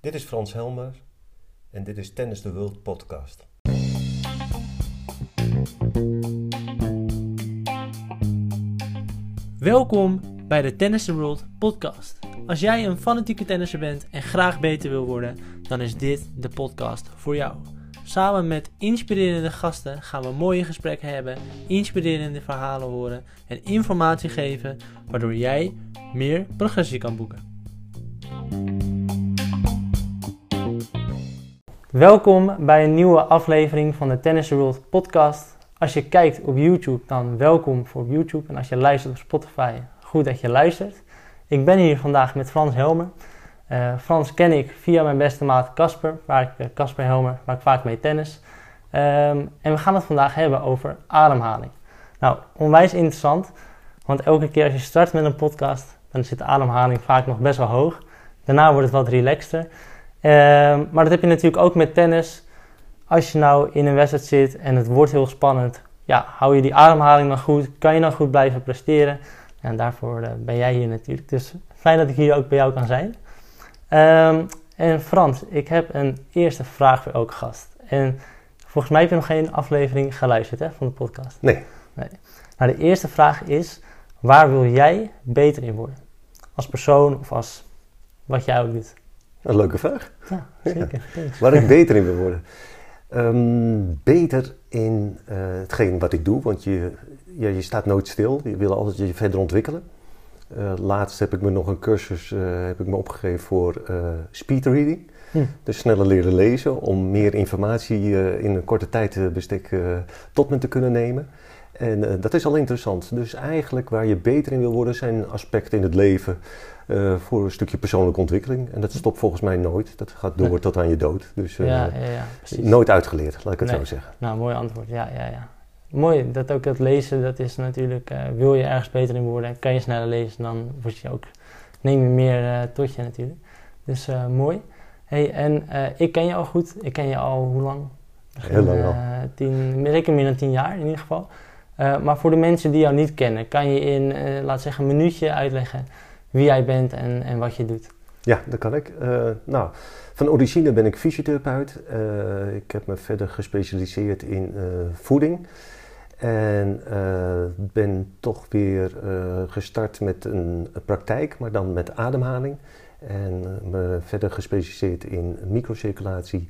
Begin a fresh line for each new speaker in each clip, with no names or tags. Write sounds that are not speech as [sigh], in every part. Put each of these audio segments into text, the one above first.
Dit is Frans Helmer en dit is Tennis the World podcast.
Welkom bij de Tennis the World podcast. Als jij een fanatieke tennisser bent en graag beter wil worden, dan is dit de podcast voor jou. Samen met inspirerende gasten gaan we mooie gesprekken hebben, inspirerende verhalen horen en informatie geven, waardoor jij meer progressie kan boeken. Welkom bij een nieuwe aflevering van de Tennis World podcast. Als je kijkt op YouTube, dan welkom voor YouTube. En als je luistert op Spotify, goed dat je luistert. Ik ben hier vandaag met Frans Helmer. Uh, Frans ken ik via mijn beste maat Casper, waar ik eh, Casper Helmer, waar ik vaak mee tennis. Um, en we gaan het vandaag hebben over ademhaling. Nou, onwijs interessant, want elke keer als je start met een podcast, dan zit de ademhaling vaak nog best wel hoog. Daarna wordt het wat relaxter. Um, maar dat heb je natuurlijk ook met tennis. Als je nou in een wedstrijd zit en het wordt heel spannend, ja, hou je die ademhaling dan goed? Kan je dan goed blijven presteren? En daarvoor uh, ben jij hier natuurlijk. Dus fijn dat ik hier ook bij jou kan zijn. Um, en Frans, ik heb een eerste vraag voor elke gast. En volgens mij heb je nog geen aflevering geluisterd hè, van de podcast.
Nee.
nee. Nou, de eerste vraag is, waar wil jij beter in worden? Als persoon of als wat jij ook doet?
Een leuke vraag.
Ja, zeker. Ja.
Waar ik beter in wil worden. Um, beter in uh, hetgeen wat ik doe, want je, ja, je staat nooit stil. Je wil altijd je verder ontwikkelen. Uh, laatst heb ik me nog een cursus uh, heb ik me opgegeven voor speedreading. Hm. Dus sneller leren lezen om meer informatie in een korte tijdbestek tot me te kunnen nemen. En dat is al interessant. Dus eigenlijk waar je beter in wil worden zijn aspecten in het leven uh, voor een stukje persoonlijke ontwikkeling. En dat stopt volgens mij nooit. Dat gaat door tot aan je dood. Dus uh, ja, ja, ja, nooit uitgeleerd, laat ik het nee. zo zeggen.
Nou, mooi antwoord. Ja, ja, ja. Mooi, dat ook het lezen, dat is natuurlijk, wil je ergens beter in worden, kan je sneller lezen, dan word je ook, neem je meer tot je natuurlijk. Dus mooi. Hey, en ik ken je al goed. Ik ken je al hoe lang?
Heel lang al.
Tien, zeker meer dan tien jaar in ieder geval. Maar voor de mensen die jou niet kennen, kan je in, laat zeggen, een minuutje uitleggen wie jij bent en, en wat je doet.
Ja, dat kan ik. Uh, nou, van origine ben ik fysiotherapeut. Ik heb me verder gespecialiseerd in voeding. En ben toch weer gestart met een, praktijk, maar dan met ademhaling. En me verder gespecialiseerd in microcirculatie.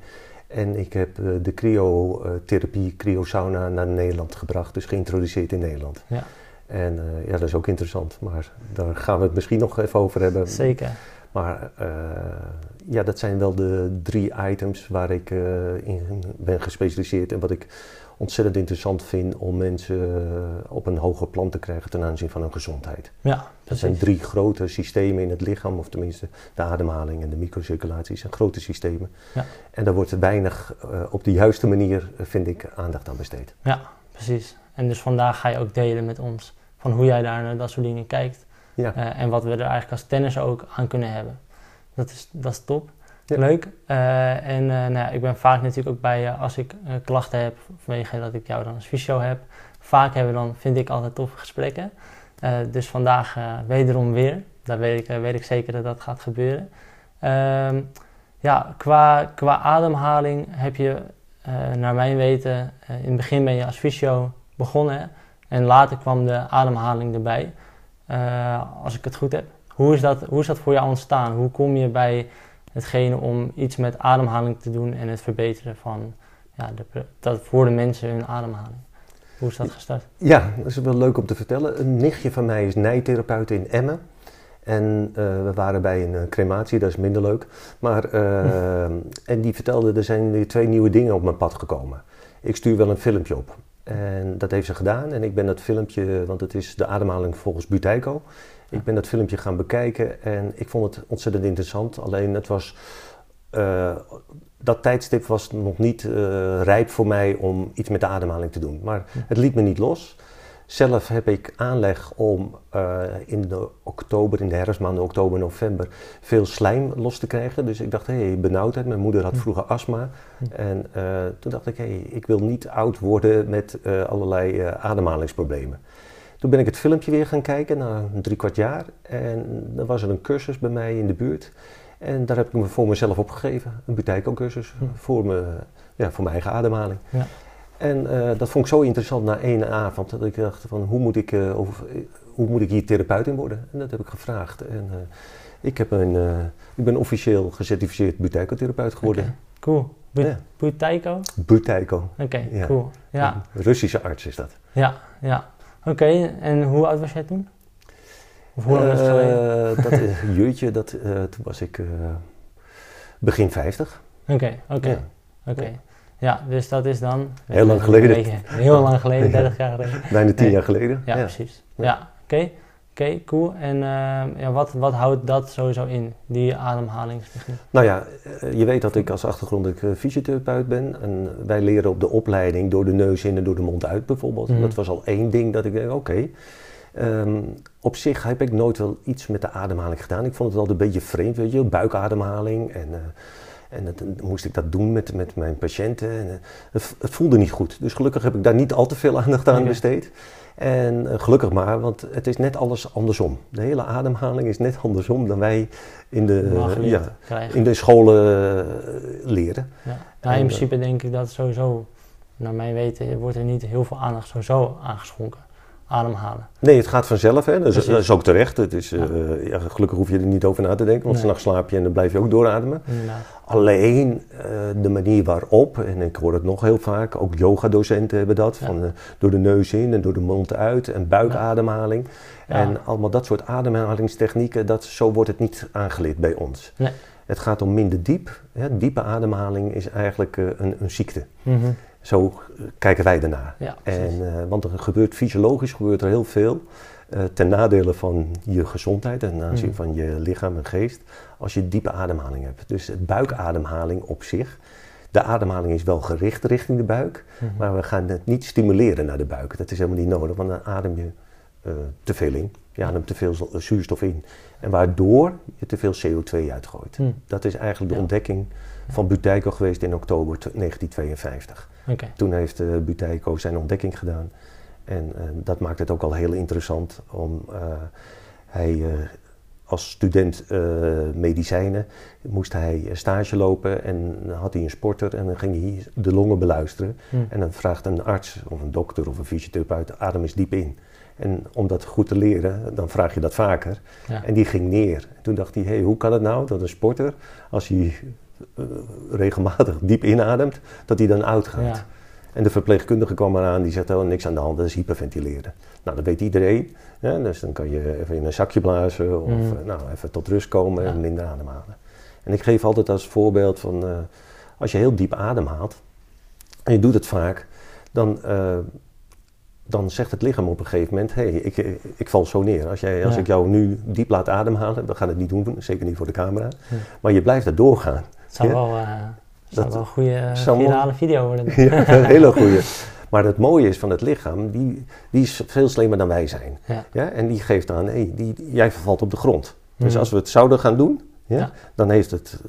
En ik heb de cryotherapie, cryosauna naar Nederland gebracht, dus geïntroduceerd in Nederland.
Ja.
En uh, ja, dat is ook interessant, maar daar gaan we het misschien nog even over hebben.
Zeker.
Maar uh, ja, dat zijn wel de drie items waar ik uh, in ben gespecialiseerd en wat ik ontzettend interessant vind om mensen op een hoger plan te krijgen ten aanzien van hun gezondheid.
Ja, precies.
Dat zijn drie grote systemen in het lichaam, of tenminste de ademhaling en de microcirculatie zijn grote systemen.
Ja.
En daar wordt weinig op de juiste manier, vind ik, aandacht aan besteed.
Ja, precies. En dus vandaag ga je ook delen met ons van hoe jij daar naar dat soort dingen kijkt.
Ja.
Uh, en wat we er eigenlijk als tennis ook aan kunnen hebben. Dat is, dat is top. Leuk. Uh, en uh, nou ja, ik ben vaak natuurlijk ook bij als ik klachten heb, vanwege dat ik jou dan als fysio heb. Vaak hebben we dan, vind ik, altijd toffe gesprekken. dus vandaag wederom weer. Daar weet ik, weet ik zeker dat dat gaat gebeuren. Ehm, ja, qua, qua ademhaling heb je, naar mijn weten, in het begin ben je als fysio begonnen. En later kwam de ademhaling erbij, als ik het goed heb. Hoe is, dat, hoe is dat voor jou ontstaan? Hoe kom je bij hetgene om iets met ademhaling te doen en het verbeteren van ja, de, dat voor de mensen hun ademhaling? Hoe is dat gestart?
Ja, dat is wel leuk om te vertellen. Een nichtje van mij is nijtherapeut in Emmen. En uh, we waren bij een crematie, dat is minder leuk. Maar, uh, [laughs] en die vertelde, er zijn weer twee nieuwe dingen op mijn pad gekomen. Ik stuur wel een filmpje op. En dat heeft ze gedaan. En ik ben dat filmpje, want het is de ademhaling volgens Buteyko. Ik ben dat filmpje gaan bekijken en ik vond het ontzettend interessant. Alleen het was, uh, dat tijdstip was nog niet uh, rijp voor mij om iets met de ademhaling te doen. Maar het liet me niet los. Zelf heb ik aanleg om uh, in de oktober, in de herfstmaanden, oktober, november, veel slijm los te krijgen. Dus ik dacht, hé, hey, benauwdheid. Mijn moeder had vroeger astma. En uh, toen dacht ik, hé, hey, ik wil niet oud worden met allerlei ademhalingsproblemen. Toen ben ik het filmpje weer gaan kijken, na drie kwart jaar. En dan was er een cursus bij mij in de buurt. En daar heb ik me voor mezelf opgegeven, een Buteiko-cursus
Hm.
voor, me, ja, voor mijn eigen ademhaling.
Ja.
En eh, dat vond ik zo interessant na één avond dat ik dacht van hoe moet ik, eh, over, hoe moet ik hier therapeut in worden? En dat heb ik gevraagd. En eh, ik, heb een, eh, ik ben officieel gecertificeerd Buteiko-therapeut geworden.
Cool. Bu
Ja.
Buteiko?
Buteiko.
Oké,
Ja.
cool. Ja,
Een Russische arts is dat.
ja, ja. Oké, en hoe oud was jij toen? Of hoe lang is het geleden?
Eh, dat, [laughs] eh, jeetje, dat, eh, toen was ik eh, begin 50.
Oké, oké,
Ja.
oké. Ja, dus dat is dan...
Heel lang geleden.
Beetje- heel lang geleden, [laughs]
Ja.
30 jaar geleden.
Bijna tien
Nee.
jaar geleden.
Ja, precies. Ja, oké. Oké, cool. En ehm, ja, wat, wat houdt dat sowieso in, die ademhalingstechniek?
Nou ja, eh, je weet dat ik als achtergrond ik, eh, fysiotherapeut ben. En wij leren op de opleiding door de neus in en door de mond uit bijvoorbeeld.
Mhm.
Dat was al één ding dat ik denk, oké. Ehm, op zich heb ik nooit wel iets met de ademhaling gedaan. Ik vond het altijd een beetje vreemd, weet je, buikademhaling. En, eh, en dat, dan moest ik dat doen met, met mijn patiënten. En, het, het voelde niet goed. Dus gelukkig heb ik daar niet al te veel aandacht aan besteed. En eh, gelukkig maar, want het is net alles andersom. De hele ademhaling is net [laughs] andersom dan wij in de, eh, ja,
krijgen.
in de scholen eh, leren.
Ja. Nou, in
En,
principe denk ik dat sowieso, naar mijn weten, wordt er niet heel veel aandacht sowieso aangeschonken. Ademhalen.
Nee, het gaat vanzelf, hè. Dat, is,
Precies.
dat is ook terecht. Het is,
Ja.
eh, ja, gelukkig hoef je er niet over na te denken, want
Nee.
s'nachts slaap je en dan blijf je ook doorademen.
Inderdaad.
Alleen eh, de manier waarop, en ik hoor het nog heel vaak, ook yogadocenten hebben dat,
Ja.
van eh, door de neus in en door de mond uit en buikademhaling. En allemaal dat soort ademhalingstechnieken, dat, zo wordt het niet aangeleerd bij ons.
Nee.
Het gaat om minder diep. Hè. Diepe ademhaling is eigenlijk een, een ziekte.
Mhm.
Zo eh, kijken wij.
Ja, precies.
En, eh, want er gebeurt fysiologisch gebeurt er heel veel eh, ten nadele van je gezondheid en ten aanzien
Mhm.
van je lichaam en geest als je diepe ademhaling hebt. Dus het buikademhaling op zich. De ademhaling is wel gericht richting de buik,
Mhm.
maar we gaan het niet stimuleren naar de buik. Dat is helemaal niet nodig, want dan adem je eh, te veel in. Je ademt te veel zu- zuurstof in. En waardoor je te veel CO2 uitgooit.
Hm.
Dat is eigenlijk de
Ja.
ontdekking van Buteiko geweest in oktober 1952. Toen heeft uh, Buteiko zijn ontdekking gedaan. En uh, dat maakt het ook al heel interessant om uh, hij als student medicijnen moest hij stage lopen en had hij een sporter en dan ging hij de longen beluisteren.
Hmm.
En dan vraagt een arts of een dokter of een fysiotherapeut adem eens diep in. En om dat goed te leren, dan vraag je dat vaker.
Ja.
En die ging neer. En toen dacht hij, hey, hoe kan het nou dat een sporter, als hij uh, regelmatig diep inademt, dat hij dan gaat?
Ja.
En de verpleegkundige kwam eraan, die zegt, oh, niks aan de hand, dat is hyperventileren. Nou, dat weet iedereen. Ja, dus dan kan je even in een zakje blazen of
Mm.
uh, nou, even tot rust komen en minder ademhalen. En ik geef altijd als voorbeeld van, uh, als je heel diep ademhaalt, en je doet het vaak, dan, uh, dan zegt het lichaam op een gegeven moment, hé, hey, ik, ik val zo neer. Als, jij, als
Ja.
ik jou nu diep laat ademhalen, we gaan het niet doen, zeker niet voor de camera,
Ja.
maar je blijft er doorgaan.
Het zou
Ja.
wel, uh, zou
Dat
wel een goede virale video worden. [laughs]
Ja, een hele [laughs] goeie. Maar het mooie is van het lichaam, die, die is veel slimmer dan wij zijn.
Ja.
Ja, en die geeft aan, hey, die, jij vervalt op de grond. Dus
Mhm.
als we het zouden gaan doen, ja,
Ja.
dan heeft het,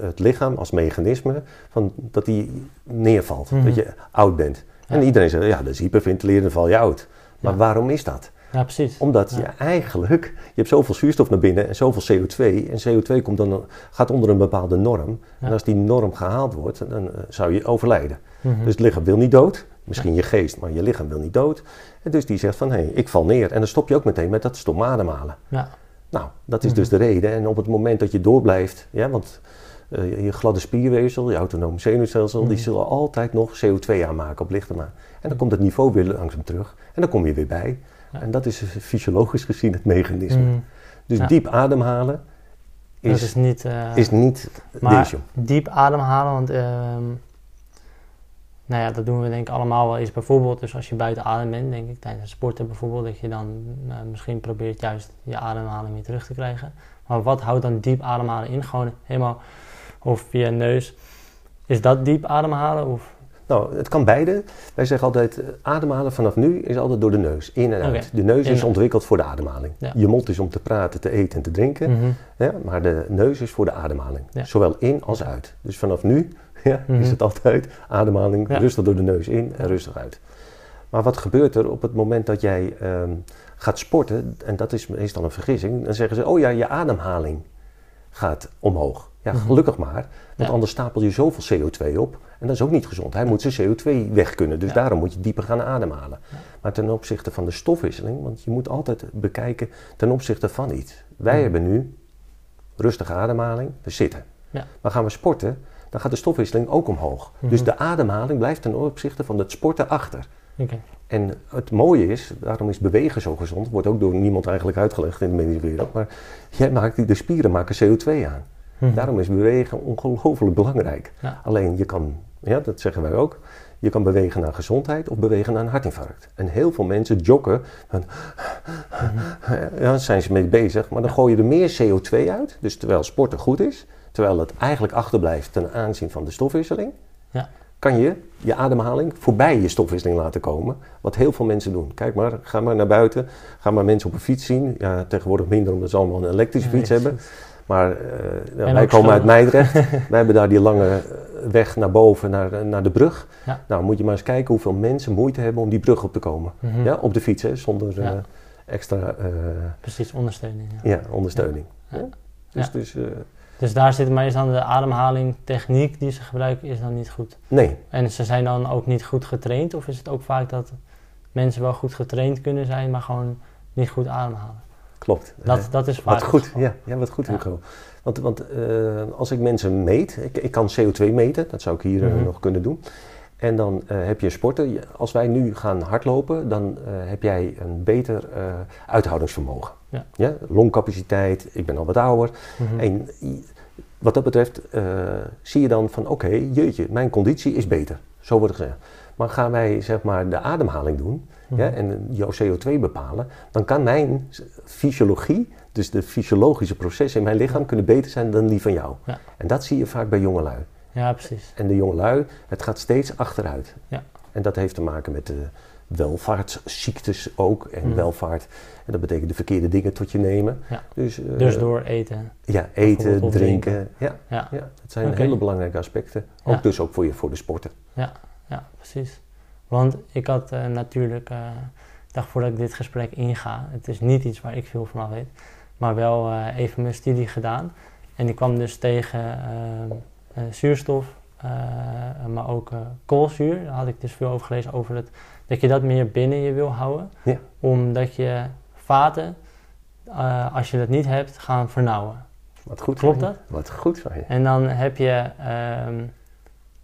het lichaam als mechanisme van, dat die neervalt,
Mhm.
dat je oud bent. En iedereen zegt, ja, dat is hyperventileren, dan val je oud. Maar waarom is dat?
Ja, precies.
Omdat
Ja.
je eigenlijk, je hebt zoveel zuurstof naar binnen en zoveel CO2. En CO2 komt dan, gaat onder een bepaalde norm.
Ja.
En als die norm gehaald wordt, dan eh, zou je overlijden.
Mhm.
Dus het lichaam wil niet dood. Misschien je geest, maar je lichaam wil niet dood. En dus die zegt van, hé, hey, ik val neer. En dan stop je ook meteen met dat stom ademhalen.
ja.
Nou, dat is
Mhm.
dus de reden. En op het moment dat je doorblijft, ja, want eh, je gladde spierweefsel, je autonome zenuwstelsel, die
Mhm.
zullen altijd nog CO2 aanmaken op lichte maan. En dan komt het niveau weer langzaam terug. En dan kom je weer bij. En dat is fysiologisch gezien het mechanisme.
Mhm.
Dus
Ja.
diep ademhalen
Dat
is,
niet... eh,
is niet
maar
deze.
diep ademhalen, want ehm, nou ja, dat doen we denk ik allemaal wel eens. Bijvoorbeeld, dus als je buiten adem bent, denk ik, tijdens sporten bijvoorbeeld, dat je dan eh, misschien probeert juist je ademhaling weer terug te krijgen. Maar wat houdt dan diep ademhalen in? Gewoon helemaal, of via neus. Is dat diep ademhalen? Of?
Nou, het kan beide. Wij zeggen altijd, eh, ademhalen vanaf nu is altijd door de neus, in en uit. De neus
In
is ontwikkeld voor de ademhaling.
Ja.
Je mond is om te praten, te eten en te drinken.
Mhm.
Ja, maar de neus is voor de ademhaling.
Ja.
Zowel in als uit. Dus vanaf nu [laughs] ja,
Mhm.
is het altijd ademhaling, rustig door de neus in en rustig uit. Maar wat gebeurt er op het moment dat jij ehm, gaat sporten, en dat is meestal een vergissing, dan zeggen ze, oh ja, je ademhaling gaat omhoog. Ja,
Mhm.
gelukkig maar. Want
Ja.
anders stapel je zoveel CO2 op. En dat is ook niet gezond. Hij moet zijn CO2 weg kunnen. Dus
Ja.
daarom moet je dieper gaan ademhalen. Maar ten opzichte van de stofwisseling, want je moet altijd bekijken ten opzichte van iets. Wij
Mhm.
hebben nu rustige ademhaling, we zitten.
Ja.
Maar gaan we sporten, dan gaat de stofwisseling ook omhoog.
Mhm.
Dus de ademhaling blijft ten opzichte van het sporten achter. En het mooie is, daarom is bewegen zo gezond, wordt ook door niemand eigenlijk uitgelegd in de medische wereld, maar jij maakt, de spieren maken CO2 aan.
Mhm.
Daarom is bewegen ongelooflijk belangrijk.
Ja.
Alleen je kan, ja, dat zeggen wij ook, je kan bewegen naar gezondheid of bewegen naar een hartinfarct. En heel veel mensen joggen, en, ja, daar zijn ze mee bezig, maar dan gooi je er meer CO2 uit. Dus terwijl sporten goed is, terwijl het eigenlijk achterblijft ten aanzien van de stofwisseling,
Ja.
kan je je ademhaling voorbij je stofwisseling laten komen. Wat heel veel mensen doen. Kijk maar, ga maar naar buiten, ga maar mensen op een fiets zien. Ja, tegenwoordig minder omdat ze allemaal een elektrische fiets hebben. Maar eh, wij komen uit Meidrecht. [laughs] wij hebben daar die lange eh, weg naar boven, naar, naar de brug.
Ja.
Nou, moet je maar eens kijken hoeveel mensen moeite hebben om die brug op te komen.
Mhm.
Ja, op de fiets, hè, zonder
Ja.
eh, extra eh,
Precies, ondersteuning. Ja.
ja, ondersteuning. Dus, dus eh,
Dus daar zit maar is dan de ademhaling techniek die ze gebruiken is dan niet goed.
nee,
En ze zijn dan ook niet goed getraind of is het ook vaak dat mensen wel goed getraind kunnen zijn, maar gewoon niet goed ademhalen?
Klopt.
Dat, dat is vaak
Wat goed, ja, ja, wat goed
Ja.
Hugo. Want, want eh, als ik mensen meet, ik, ik kan CO2 meten, dat zou ik hier eh,
Mhm.
nog kunnen doen. En dan eh, heb je. Je- Als wij nu gaan hardlopen, dan heb jij een beter uithoudingsvermogen.
Ja.
Longcapaciteit, ik ben al wat ouder.
Mhm.
En wat dat betreft zie je dan van oké, jeetje, mijn conditie is beter. Zo wordt het gezegd. Maar gaan wij zeg maar de ademhaling doen
Mhm.
ja, en jouw CO2 bepalen, dan kan mijn fysiologie, dus de fysiologische processen in mijn lichaam, kunnen beter zijn dan die van jou.
Ja.
En dat zie je vaak bij jongelui.
Ja, precies.
En de jongelui, het gaat steeds achteruit.
Ja.
En dat heeft te maken met de welvaartsziektes ook. En
Mhm.
welvaart, en dat betekent de verkeerde dingen tot je nemen.
Ja.
Dus, eh,
Dus door eten.
Ja, eten, drinken.
drinken.
Ja,
Ja,
ja, dat zijn hele belangrijke aspecten. Ook
Ja.
dus ook voor, je, voor de sporten.
ja, precies. Want ik had eh, natuurlijk, eh, ik dacht voordat ik dit gesprek inga, het is niet iets waar ik veel van af weet, maar wel eh, even mijn studie gedaan. En ik kwam dus tegen eh, eh, zuurstof, eh, maar ook eh, koolzuur. Daar had ik dus veel over gelezen, over het, dat je dat meer binnen je wil houden.
Ja.
Omdat je vaten, eh, als je dat niet hebt, gaan vernauwen.
Wat goed
Klopt dat?
Wat goed van je.
En dan heb je, ehm,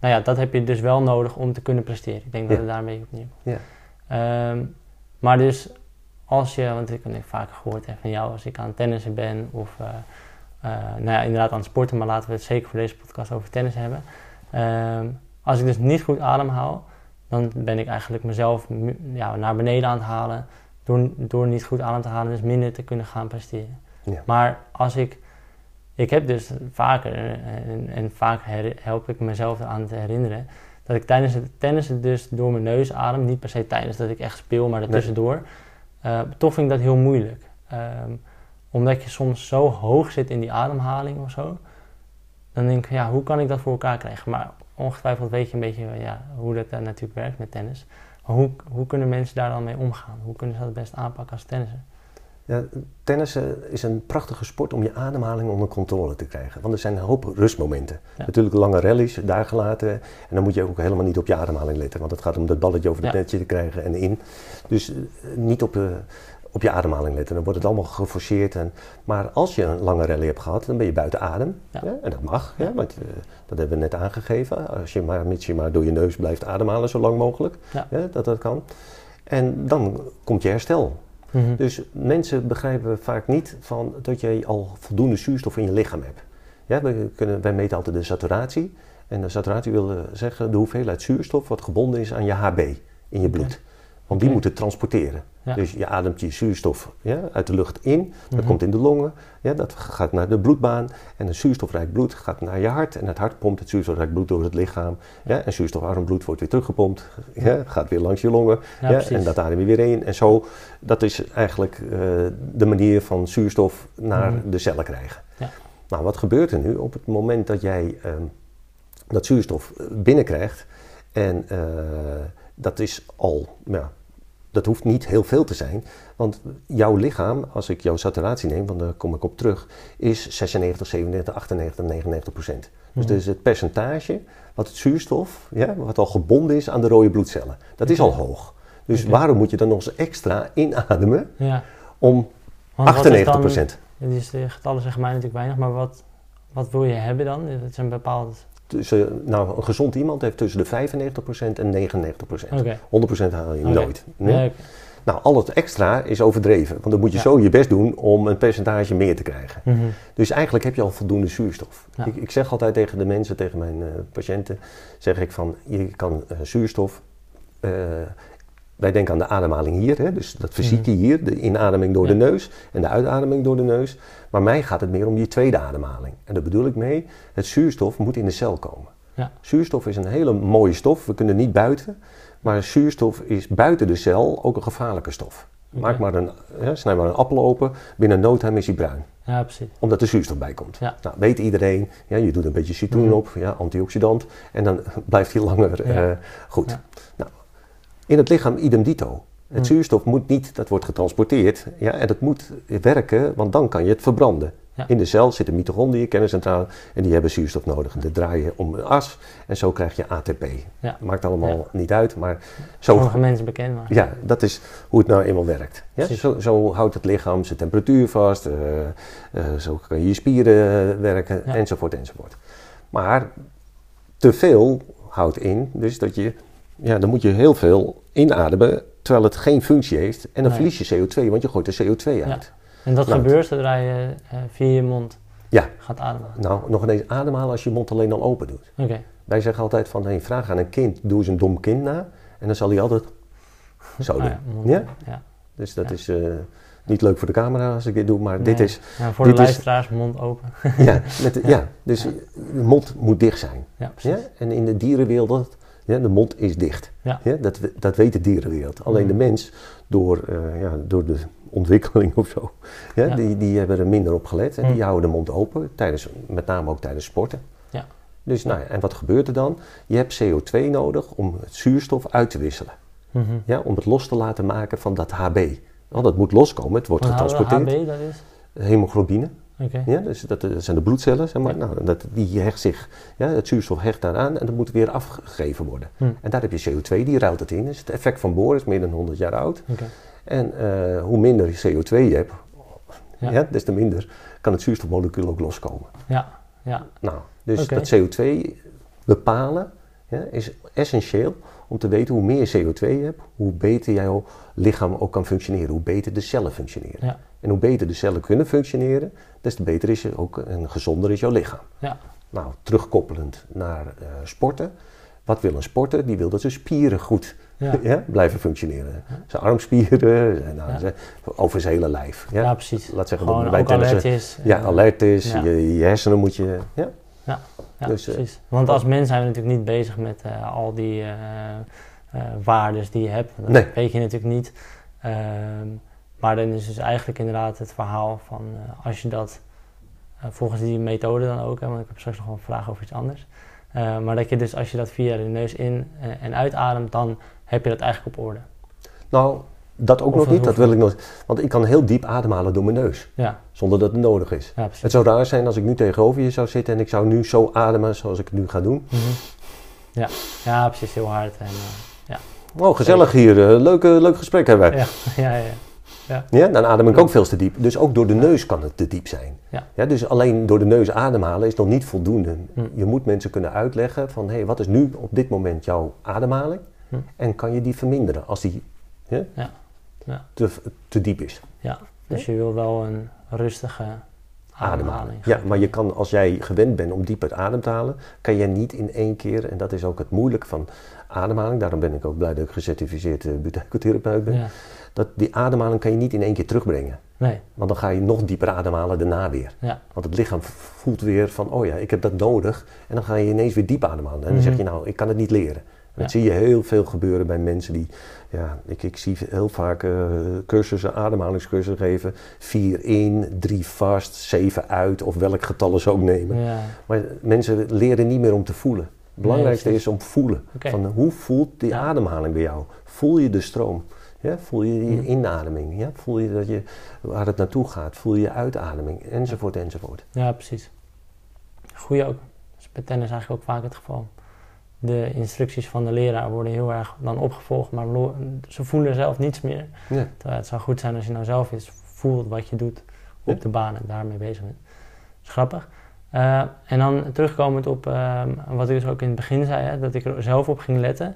nou ja, dat heb je dus wel nodig om te kunnen presteren. Ik denk dat het daarmee opnieuw.
Ja.
Ehm, maar dus als je, want ik heb vaker gehoord hè, van jou, als ik aan tennissen ben of, eh, eh, nou ja, inderdaad aan het sporten, maar laten we het zeker voor deze podcast over tennis hebben. Ehm, als ik dus niet goed ademhaal, dan ben ik eigenlijk mezelf ja, naar beneden aan het halen door, door niet goed adem te halen, dus minder te kunnen gaan presteren.
Ja.
Maar als ik ik heb dus vaker, en, en vaak her- help ik mezelf aan te herinneren, dat ik tijdens het tennissen dus door mijn neus adem. Niet per se tijdens dat ik echt speel, maar ertussendoor. Eh toch vind ik dat heel moeilijk. Ehm, omdat je soms zo hoog zit in die ademhaling of zo. Dan denk ik, ja, hoe kan ik dat voor elkaar krijgen? Maar ongetwijfeld weet je een beetje ja, hoe dat natuurlijk werkt met tennis. Maar hoe, hoe kunnen mensen daar dan mee omgaan? Hoe kunnen ze dat het best aanpakken als tennisser?
Ja, tennissen is een prachtige sport om je ademhaling onder controle te krijgen. Want er zijn een hoop rustmomenten.
Ja.
Natuurlijk lange rallies, daar gelaten. En dan moet je ook helemaal niet op je ademhaling letten. Want het gaat om dat balletje over het
Ja.
netje te krijgen en in. Dus eh, niet op, de, op je ademhaling letten. Dan wordt het allemaal geforceerd. En, maar als je een lange rally hebt gehad, dan ben je buiten adem.
Ja.
Ja, en dat mag, ja, want eh, dat hebben we net aangegeven. Als je maar, mits je maar door je neus blijft ademhalen zo lang mogelijk. Dat dat kan. En dan komt je herstel.
Mhm.
Dus mensen begrijpen vaak niet van dat je al voldoende zuurstof in je lichaam hebt. Ja, wij, kunnen, wij meten altijd de saturatie. En de saturatie wil eh, zeggen de hoeveelheid zuurstof wat gebonden is aan je HB in je bloed. Want die
Oké.
moet het transporteren.
Ja.
Dus je ademt je zuurstof ja, uit de lucht in, dat
Mhm.
komt in de longen, ja, dat gaat naar de bloedbaan. En een zuurstofrijk bloed gaat naar je hart. En het hart pompt het zuurstofrijk bloed door het lichaam. Ja, en zuurstofarm bloed wordt weer teruggepompt, ja, gaat weer langs je longen.
Ja,
en dat adem je weer in. En zo, dat is eigenlijk eh, de manier van zuurstof naar
Mhm.
de cellen krijgen.
Ja.
Nou, wat gebeurt er nu op het moment dat jij ehm, dat zuurstof eh, binnenkrijgt? En eh, dat is al ja, dat hoeft niet heel veel te zijn. Want jouw lichaam, als ik jouw saturatie neem, want daar kom ik op terug, is 96, 97, 98, 99 procent. Dus
Mhm.
dat is het percentage wat het zuurstof, ja, wat al gebonden is aan de rode bloedcellen. Dat is al hoog. Dus waarom moet je dan nog eens extra inademen
Ja.
om
Want wat is
98
dan-
procent?
Die getallen zeggen mij natuurlijk weinig, maar wat, wat wil je hebben dan? Het zijn bepaalde...
Dus, nou, een gezond iemand heeft tussen de 95% en 99%.
Oké.
100% haal je nooit. Nee? Nou, al het extra is overdreven. Want dan moet je
Ja.
zo je best doen om een percentage meer te krijgen.
Mhm.
Dus eigenlijk heb je al voldoende zuurstof.
Ja.
Ik, ik zeg altijd tegen de mensen, tegen mijn eh, patiënten, zeg ik van, je kan eh, zuurstof... eh, wij denken aan de ademhaling hier, hè, dus dat fysieke hier, de inademing door
Mhm. Ja.
de neus en de uitademing door de neus. Maar mij gaat het meer om die tweede ademhaling. En daar bedoel ik mee, het zuurstof moet in de cel komen.
Ja.
Zuurstof is een hele mooie stof, we kunnen niet buiten. Maar zuurstof is buiten de cel ook een gevaarlijke stof. Maak maar een, hè, snij maar een appel open, binnen no time is hij bruin
Ja, precies.
omdat er zuurstof bij komt.
Ja.
Nou, weet iedereen, ja, je doet een beetje citroen
Mhm.
op, ja, antioxidant, en dan [laughs] blijft hij langer
Ja.
eh, goed.
Ja.
Nou, in het lichaam idem dito. Het
Mhm.
zuurstof moet niet, dat wordt getransporteerd, ja, en dat moet werken, want dan kan je het verbranden.
Ja.
In de cel zitten mitochondriën, kerncentrale, en die hebben zuurstof nodig. Dat draai je om een as en zo krijg je ATP.
Ja.
Maakt allemaal
Ja.
niet uit, maar zo,
Sommige mensen bekend, maar...
ja, dat is hoe het nou eenmaal werkt. Ja? Zo, zo houdt het lichaam zijn temperatuur vast, eh, eh, zo kan je je spieren werken, enzovoort, enzovoort. Maar te veel houdt in, dus dat je, ja, dan moet je heel veel inademen, terwijl het geen functie heeft. En dan
Nee.
verlies je CO2, want je gooit de CO2 uit.
En dat
Nou,
gebeurt zodra je eh, via je mond
Ja.
gaat ademen.
Nou, nog ineens ademhalen als je je mond alleen al open doet.
Oké.
Wij zeggen altijd van, hey, vraag aan een kind, doe eens een dom kind na. En dan zal hij altijd [laughs] zo
Ah,
doen.
ja,
Ja?
ja.
Dus dat
Ja.
is eh, niet leuk voor de camera als ik dit doe, maar dit is
Ja, voor
dit
de
is-
luisteraars, mond open.
Ja, met de-
Ja. [laughs]
ja. dus
Ja.
de mond moet dicht zijn.
Ja, precies.
Ja? En in de dierenwereld, ja, de mond is dicht.
Ja.
dat, dat weet de dierenwereld. Alleen de
Mm.
mens, door, eh, ja, door de ontwikkeling [laughs] of zo, ja,
Ja.
Die, die hebben er minder op gelet. En
Mm.
die houden de mond open, tijdens, met name ook tijdens sporten.
Ja.
Dus nou en wat gebeurt er dan? Je hebt CO2 nodig om het zuurstof uit te wisselen.
Mhm.
Ja, om het los te laten maken van dat HB. Want dat moet loskomen, het wordt getransporteerd.
HB, dat is?
Hemoglobine. Ja, dus dat, dat zijn de bloedcellen, zeg maar.
Ja.
Nou, dat, die hecht zich, ja, het zuurstof hecht daaraan en dat moet weer afgegeven worden.
Hm.
En daar heb je CO2, die ruilt het in. Dus het effect van Bohr is meer dan 100 jaar oud. En eh, hoe minder CO2 je hebt,
Ja.
ja. des te minder kan het zuurstofmolecuul ook loskomen.
Ja. Ja.
Nou, dus dat CO2 bepalen ja, is essentieel om te weten hoe meer CO2 je hebt, hoe beter jouw lichaam ook kan functioneren, hoe beter de cellen functioneren.
Ja.
En hoe beter de cellen kunnen functioneren, des te beter is je ook en gezonder is jouw lichaam.
Ja.
Nou, terugkoppelend naar eh, sporten. Wat wil een sporter? Die wil dat zijn spieren goed
Ja. [laughs]
ja, blijven functioneren. Zijn armspieren, zijn, nou, zijn- over zijn hele lijf. Ja?
Precies.
Laat zeggen
Gewoon
dat bij
alert is.
Ja,
eh,
alert is. Je, je hersenen moet je... Ja,
Ja,
Dus, eh,
precies. Want als mens zijn we natuurlijk niet bezig met eh, al die eh, waardes die je hebt. Dat
Nee.
weet je natuurlijk niet. Ehm, maar dan is dus eigenlijk inderdaad het verhaal van als je dat volgens die methode dan ook, hè, want ik heb straks nog wel een vraag over iets anders. Maar dat je dus als je dat via de neus in en uitademt, dan heb je dat eigenlijk op orde.
nou, dat ook
Of
nog niet, dat wil ik nog... Want ik kan heel diep ademhalen door mijn neus,
Ja,
zonder dat het nodig is.
ja.
Het zou raar zijn als ik nu tegenover je zou zitten en ik zou nu zo ademen zoals ik het nu ga doen.
Mhm. ja. ja, precies. Heel hard. En, eh,
Oh, gezellig hier. leuk, eh, leuk gesprek hebben wij. [laughs]
ja, ja, ja.
Ja, dan adem ik ook veel te diep. Dus ook door de neus kan het te diep zijn.
Ja.
dus alleen door de neus ademhalen is nog niet voldoende.
Hm.
Je moet mensen kunnen uitleggen van, hé, hey, wat is nu op dit moment jouw ademhaling?
Hm.
En kan je die verminderen als die hè,
Ja. Ja.
Te, te diep is?
Dus je wil wel een rustige ademhaling.
Ja, maar je kan, als jij gewend bent om dieper adem te halen, kan je niet in één keer, en dat is ook het moeilijke van ademhaling, daarom ben ik ook blij dat ik gecertificeerd uh, butycotherapeut ben,
Ja.
dat die ademhaling kan je niet in één keer terugbrengen.
Nee,
Want dan ga je nog dieper ademhalen daarna weer.
Ja.
Want het lichaam voelt weer van, oh ja, ik heb dat nodig. En dan ga je ineens weer diep ademhalen. En dan
Mhm.
zeg je, nou, ik kan het niet leren. En dat
Ja.
zie je heel veel gebeuren bij mensen die, ja, ik, ik zie heel vaak eh, cursussen, ademhalingscursussen geven. Vier in, drie vast, zeven uit, of welk getallen ze ook nemen.
ja.
Maar mensen leren niet meer om te voelen. Het belangrijkste is om voelen.
Oké.
Van hoe voelt die
Ja.
ademhaling bij jou? Voel je de stroom? Ja? Voel je je
Mhm.
inademing? Ja? Voel je dat je, waar het naartoe gaat? Voel je je uitademing? Enzovoort, enzovoort.
Ja, precies. Goeie ook. Dat is bij tennis eigenlijk ook vaak het geval. De instructies van de leraar worden heel erg dan opgevolgd, maar ze voelen zelf niets meer.
Ja.
Terwijl het zou goed zijn als je nou zelf eens voelt wat je doet op
Ja.
de baan en daarmee bezig bent. Dat is grappig. Eh, en dan terugkomend op ehm, wat ik dus ook in het begin zei, hè, dat ik er zelf op ging letten.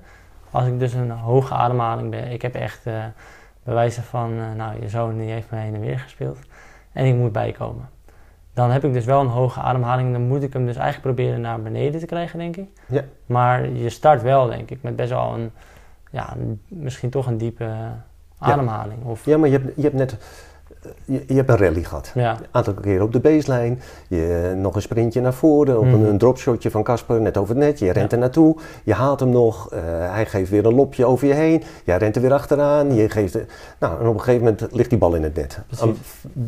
Als ik dus een hoge ademhaling ben, ik heb echt eh bewijzen van, eh, nou je zoon die heeft me heen en weer gespeeld en ik moet bijkomen. Dan heb ik dus wel een hoge ademhaling en dan moet ik hem dus eigenlijk proberen naar beneden te krijgen, denk ik.
Ja.
Maar je start wel, denk ik, met best wel een, ja, misschien toch een diepe ademhaling. Of,
Ja, maar je hebt, je hebt net je, je hebt een rally gehad.
ja.
Een aantal keren op de baseline. Je, nog een sprintje naar voren. Op
Mhm.
een, een dropshotje van Casper net over het net. Je rent er naartoe. Je haalt hem nog. eh, hij geeft weer een lopje over je heen. Jij rent er weer achteraan. Je geeft, nou, en op een gegeven moment ligt die bal in het net. Aan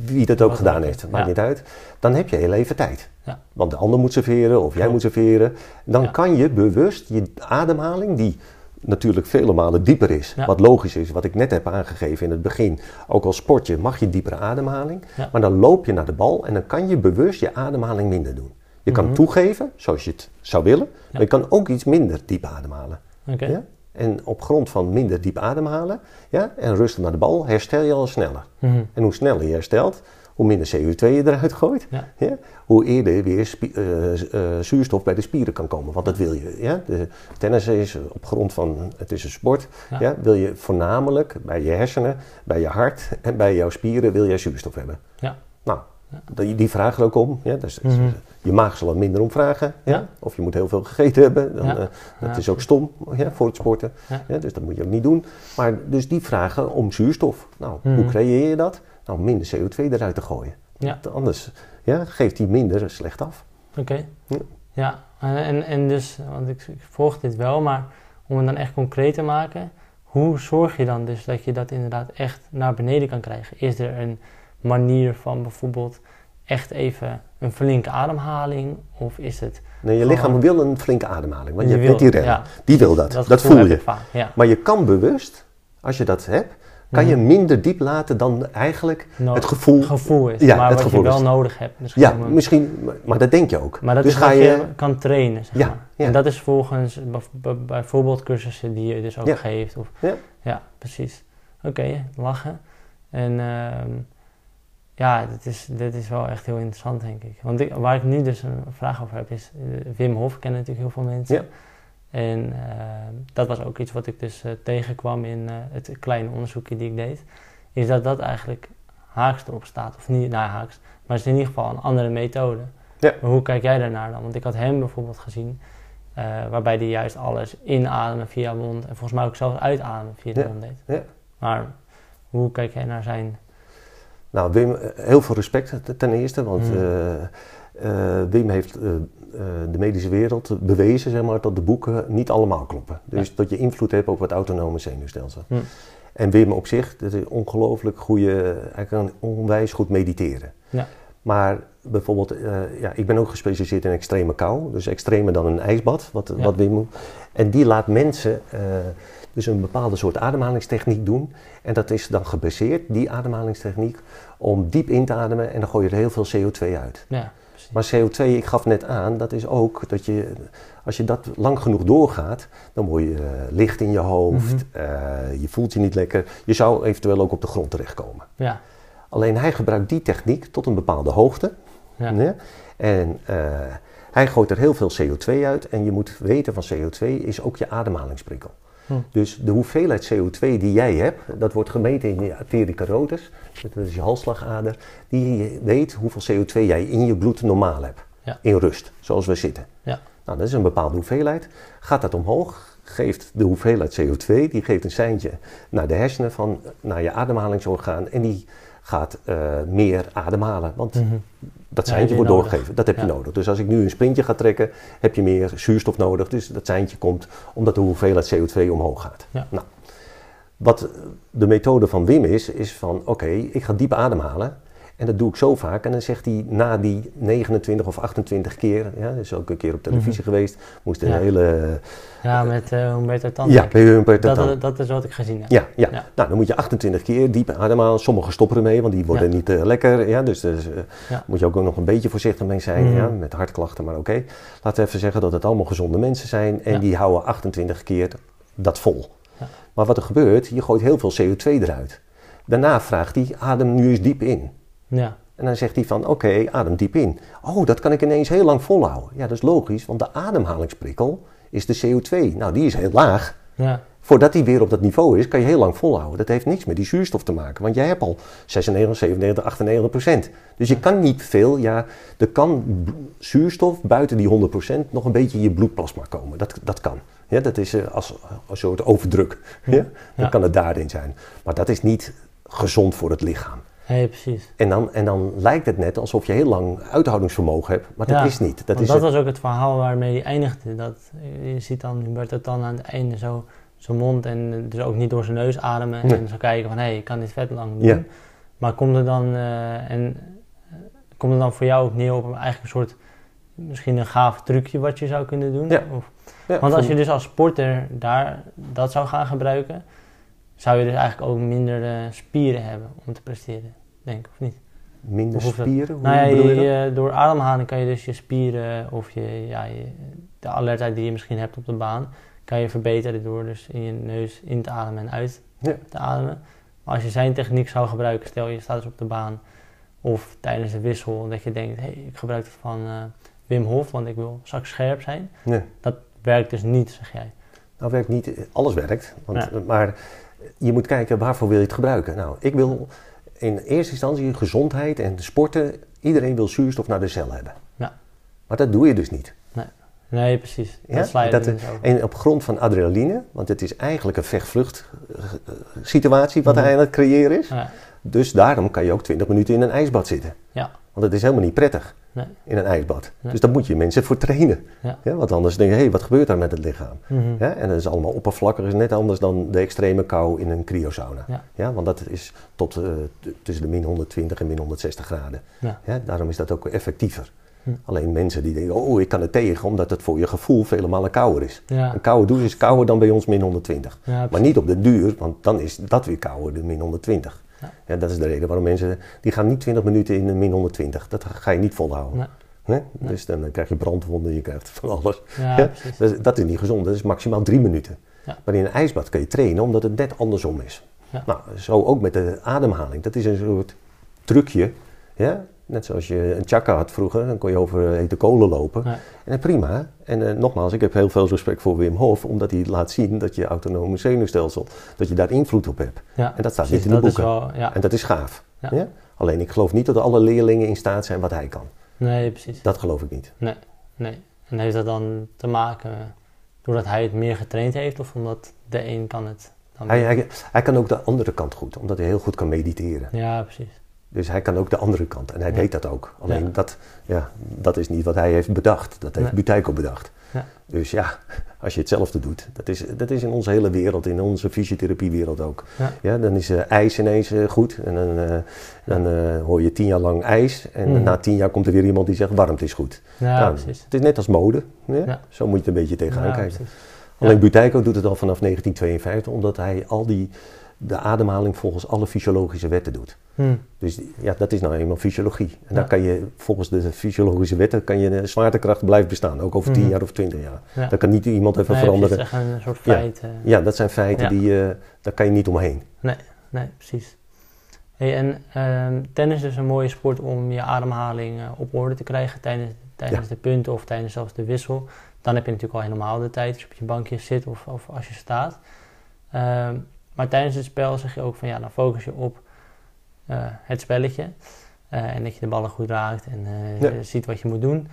Wie dat ook gedaan heeft,
ja.
maakt niet uit. Dan heb je heel even tijd.
Ja.
Want de ander moet serveren of jij moet serveren. Dan kan je bewust je ademhaling, die natuurlijk vele malen dieper is.
Ja.
Wat logisch is, wat ik net heb aangegeven in het begin. Ook als sportje mag je diepere ademhaling.
Ja.
Maar dan loop je naar de bal en dan kan je bewust je ademhaling minder doen. Je kan
Mhm.
toegeven, zoals je het zou willen. Maar je kan ook iets minder diep ademhalen. En op grond van minder diep ademhalen ja, en rustig naar de bal, herstel je al sneller.
Mhm.
En hoe sneller je herstelt, hoe minder CO2 je eruit gooit,
Ja.
hoe eerder weer spie- eh, eh, zuurstof bij de spieren kan komen. Want dat wil je. Ja? De tennis is op grond van, het is een sport,
Ja.
wil je voornamelijk bij je hersenen, bij je hart en bij jouw spieren wil jij zuurstof hebben.
Ja.
Nou, die, die vragen er ook om. Ja? Dus,
Mhm.
Je maag zal er minder om vragen. Ja? Of je moet heel veel gegeten hebben. Dan, eh, dat is ook stom voor het sporten. Dus dat moet je ook niet doen. Maar dus die vragen om zuurstof. Nou,
Mhm.
hoe creëer je dat? Nou, minder CO2 eruit te gooien.
Ja.
Want Anders ja, geeft die minder slecht af.
Oké.
Ja.
Ja, en, en, dus, want ik, ik volg dit wel, maar om het dan echt concreet te maken, hoe zorg je dan dus dat je dat inderdaad echt naar beneden kan krijgen? Is er een manier van bijvoorbeeld echt even een flinke ademhaling? Of is het...
Nee, je
Gewoon-
lichaam wil een flinke ademhaling. Want je,
Je
die rem.
ja.
Die wil dat. Dat, voel je.
ik vaak, ja.
Maar je kan bewust, als je dat hebt, kan je
Mhm.
minder diep laten dan eigenlijk
No-
het gevoel.
gevoel is,
Ja,
maar
het
wat je wel
is.
nodig hebt. Misschien
Ja, misschien, maar- maar dat denk je ook.
Maar dat
dus
is
ga je.
je kan trainen, zeg
Ja,
maar.
ja.
En dat is volgens bij- bij- bijvoorbeeld cursussen die je dus ook
Ja.
geeft. Of,
Ja.
precies. Oké, lachen. En ehm, ja, dit is, dit is wel echt heel interessant, denk ik. Want ik, waar ik nu dus een vraag over heb, is eh, Wim Hof kennen natuurlijk heel veel mensen.
Ja.
En ehm, dat was ook iets wat ik dus eh, tegenkwam in eh, het kleine onderzoekje die ik deed. Is dat dat eigenlijk haaks erop staat. Of niet, nou haaks. Maar het is in ieder geval een andere methode.
Ja.
Maar hoe kijk jij daarnaar dan? Want ik had hem bijvoorbeeld gezien, eh, waarbij hij juist alles inademen via de mond en volgens mij ook zelfs uitademen via de
Ja.
mond deed.
Ja.
Maar hoe kijk jij naar zijn.
Nou, Wim, eh, heel veel respect ten- eerste, want
Mm.
eh, eh, Wim heeft eh, eh, de medische wereld bewezen zeg maar, dat de boeken niet allemaal kloppen. Dus dat je invloed hebt op het autonome zenuwstelsel.
Mm.
En Wim op zich, dat is ongelooflijk goede, hij kan onwijs goed mediteren.
Ja.
Maar bijvoorbeeld, ja, ik ben ook gespecialiseerd in extreme kou, dus extremer dan een ijsbad, wat,
Ja.
wat Wim moet. En die laat mensen dus een bepaalde soort ademhalingstechniek doen. En dat is dan gebaseerd, die ademhalingstechniek, om diep in te ademen en dan gooi je er heel veel CO2 uit.
Ja.
Maar CO2, ik gaf net aan, dat is ook dat je, als je dat lang genoeg doorgaat, dan word je eh, licht in je hoofd,
Mhm.
eh, je voelt je niet lekker. Je zou eventueel ook op de grond terechtkomen.
Ja,
Alleen hij gebruikt die techniek tot een bepaalde hoogte.
ja.
En eh, hij gooit er heel veel CO2 uit. En je moet weten van CO2 is ook je ademhalingsprikkel.
Hm.
Dus de hoeveelheid CO2 die jij hebt, dat wordt gemeten in je arterie carotis, dat is je halsslagader, die weet hoeveel CO2 jij in je bloed normaal hebt.
Ja.
In rust, zoals we zitten.
Ja.
Nou, dat is een bepaalde hoeveelheid. Gaat dat omhoog, geeft de hoeveelheid CO2, die geeft een seintje naar de hersenen, van, naar je ademhalingsorgaan. En die gaat eh, meer ademhalen. Want
Mhm.
Dat seintje wordt doorgegeven. Dat heb je nodig. Dus als ik nu een sprintje ga trekken, heb je meer zuurstof nodig. Dus dat seintje komt omdat de hoeveelheid CO2 omhoog gaat. Nou, wat de methode van Wim is, is van oké, ik ga diep ademhalen. En dat doe ik zo vaak. En dan zegt hij na die 29 of 28 keer, ja, dat is ook een keer op televisie geweest, moest een
Mhm. Ja.
hele...
Ja, met uh, Humberto Tan.
ja, bij Humberto
dat, dat, dat is wat ik gezien heb.
Ja, ja.
Ja.
nou dan moet je 28 keer diep ademhalen. Sommigen stoppen ermee, want die worden
Ja.
niet eh, lekker. Ja, dus daar
Ja.
moet je ook nog een beetje voorzichtig mee zijn,
Mhm.
ja, met hartklachten. Maar oké, laten we even zeggen dat het allemaal gezonde mensen zijn. En die houden 28 keer dat vol. Maar wat er gebeurt, je gooit heel veel CO2 eruit. Daarna vraagt hij, adem nu eens diep in.
Ja.
En dan zegt hij van, oké, adem diep in. Oh, dat kan ik ineens heel lang volhouden. Ja, dat is logisch, want de ademhalingsprikkel is de CO2. Nou, die is heel laag.
Ja.
Voordat die weer op dat niveau is, kan je heel lang volhouden. Dat heeft niks met die zuurstof te maken, want jij hebt al 96, 97, 98 procent. Dus je kan niet veel, ja, er kan zuurstof buiten die 100 procent nog een beetje in je bloedplasma komen. Dat, dat kan. Ja, dat is eh, als, als een soort overdruk. Ja? Dan
Ja.
kan het daarin zijn. Maar dat is niet gezond voor het lichaam.
Nee, precies.
En dan, en dan lijkt het net alsof je heel lang uithoudingsvermogen hebt, maar dat
Ja,
is niet. Dat
Want
is
dat
het-
was ook het verhaal waarmee hij eindigde. Dat, je ziet dan Humberto Tan aan het einde zo zijn mond en dus ook niet door zijn neus ademen.
Nee.
En zo kijken van, hé, ik kan dit vet lang doen.
Ja.
Maar komt er dan, eh, en, eh, komt er dan voor jou ook neer op een, eigenlijk een soort, misschien een gaaf trucje wat je zou kunnen doen?
Ja.
Of, want als je dus als sporter daar dat zou gaan gebruiken, zou je dus eigenlijk ook minder eh, spieren hebben om te presteren, denk ik, of niet?
minder
of
spieren, hoe
Nou ja,
je
je- door ademhaling kan je dus je spieren of je, ja, je, de alertheid die je misschien hebt op de baan, kan je verbeteren door dus in je neus in te ademen en uit
Ja.
te ademen. Maar als je zijn techniek zou gebruiken, stel je staat dus op de baan of tijdens de wissel, dat je denkt, hé, hey, ik gebruik het van eh, Wim Hof, want ik wil straks scherp zijn.
Nee.
Dat werkt dus niet, zeg jij.
Nou werkt niet, alles werkt. Want,
Ja.
Maar je moet kijken waarvoor wil je het gebruiken. Nou, ik wil in eerste instantie gezondheid en sporten. Iedereen wil zuurstof naar de cel hebben.
Ja.
Maar dat doe je dus niet.
Nee, precies.
Ja,
Dat
dat-
dus.
En op grond van adrenaline, want het is eigenlijk een vecht-vlucht eh, situatie wat
Mhm.
hij aan het creëren is.
Ja,
Dus daarom kan je ook 20 minuten in een ijsbad zitten.
Ja.
Want het is helemaal niet prettig
Nee.
in een ijsbad.
Nee.
Dus daar moet je mensen voor trainen.
Ja.
want anders denk je, hé, wat gebeurt daar met het lichaam?
Mhm.
Ja, en dat is allemaal oppervlakkig, is net anders dan de extreme kou in een cryosauna.
Ja.
want dat is tot eh, tussen de min 120 en min 160 graden.
Ja.
daarom is dat ook effectiever.
Hm.
Alleen mensen die denken, oh, ik kan het tegen, omdat het voor je gevoel vele malen kouder is.
Ja.
Een koude douche is kouder dan bij ons min 120.
Ja,
Maar niet op de duur, want dan is dat weer kouder, de min 120.
Ja.
Ja. dat is de reden waarom mensen, die gaan niet 20 minuten in de min 120. Dat ga je niet volhouden.
Nee.
Dus dan eh, krijg je brandwonden, je krijgt van alles.
Ja.
Dat, is- dat is niet gezond, dat is maximaal drie minuten. Maar in een ijsbad kun je trainen omdat het net andersom is.
Ja.
Nou, zo ook met de ademhaling. Dat is een soort trucje. Ja? Net zoals je een chakra had vroeger, dan kon je over hete kolen lopen.
Ja.
En eh, prima. En eh, nogmaals, ik heb heel veel respect voor Wim Hof, omdat hij laat zien dat je autonome zenuwstelsel, dat je daar invloed op hebt.
Ja,
En dat staat
precies,
niet in de boeken.
wel, ja.
En dat is gaaf. Alleen ik geloof niet dat alle leerlingen in staat zijn wat hij kan.
Nee, precies.
Dat geloof ik niet.
Nee. En heeft dat dan te maken doordat hij het meer getraind heeft of omdat de een kan het dan
hij, hij kan ook de andere kant goed, omdat hij heel goed kan mediteren.
Ja, precies.
Dus hij kan ook de andere kant. En hij
Ja.
weet dat ook. Alleen
Ja.
dat, ja, dat is niet wat hij heeft bedacht. Dat heeft
Nee.
Buteiko bedacht.
Ja.
Dus ja, als je hetzelfde doet. Dat is, dat is in onze hele wereld, in onze fysiotherapiewereld ook.
Ja.
dan is eh, ijs ineens eh, goed. En dan, eh, dan hoor je tien jaar lang ijs. En
Mhm.
na tien jaar komt er weer iemand die zegt warmte is goed.
Ja,
Nou,
precies.
Het is net als mode. Zo moet je het een beetje tegenaan
Ja,
kijken.
precies.
Alleen Buteiko doet het al vanaf 1952. Omdat hij al die, de ademhaling volgens alle fysiologische wetten doet.
Hm.
Dus ja, dat is nou eenmaal fysiologie. En
Ja.
daar kan je volgens de fysiologische wetten kan je de zwaartekracht blijft bestaan, ook over 10
Mhm.
jaar of 20 jaar.
Ja.
Daar kan niet iemand even
Nee,
veranderen.
precies, echt een soort
Ja.
feit. eh.
Ja, dat zijn feiten die eh, daar kan je niet omheen.
Nee, precies. Hey, en ehm, tennis is een mooie sport om je ademhaling eh, op orde te krijgen tijdens, tijdens de punten of tijdens zelfs de wissel. Dan heb je natuurlijk al helemaal de tijd als je op je bankje zit of, of als je staat. Maar tijdens het spel zeg je ook van ja, dan focus je op eh, het spelletje. Eh, en dat je de ballen goed raakt en eh,
Ja.
ziet wat je moet doen.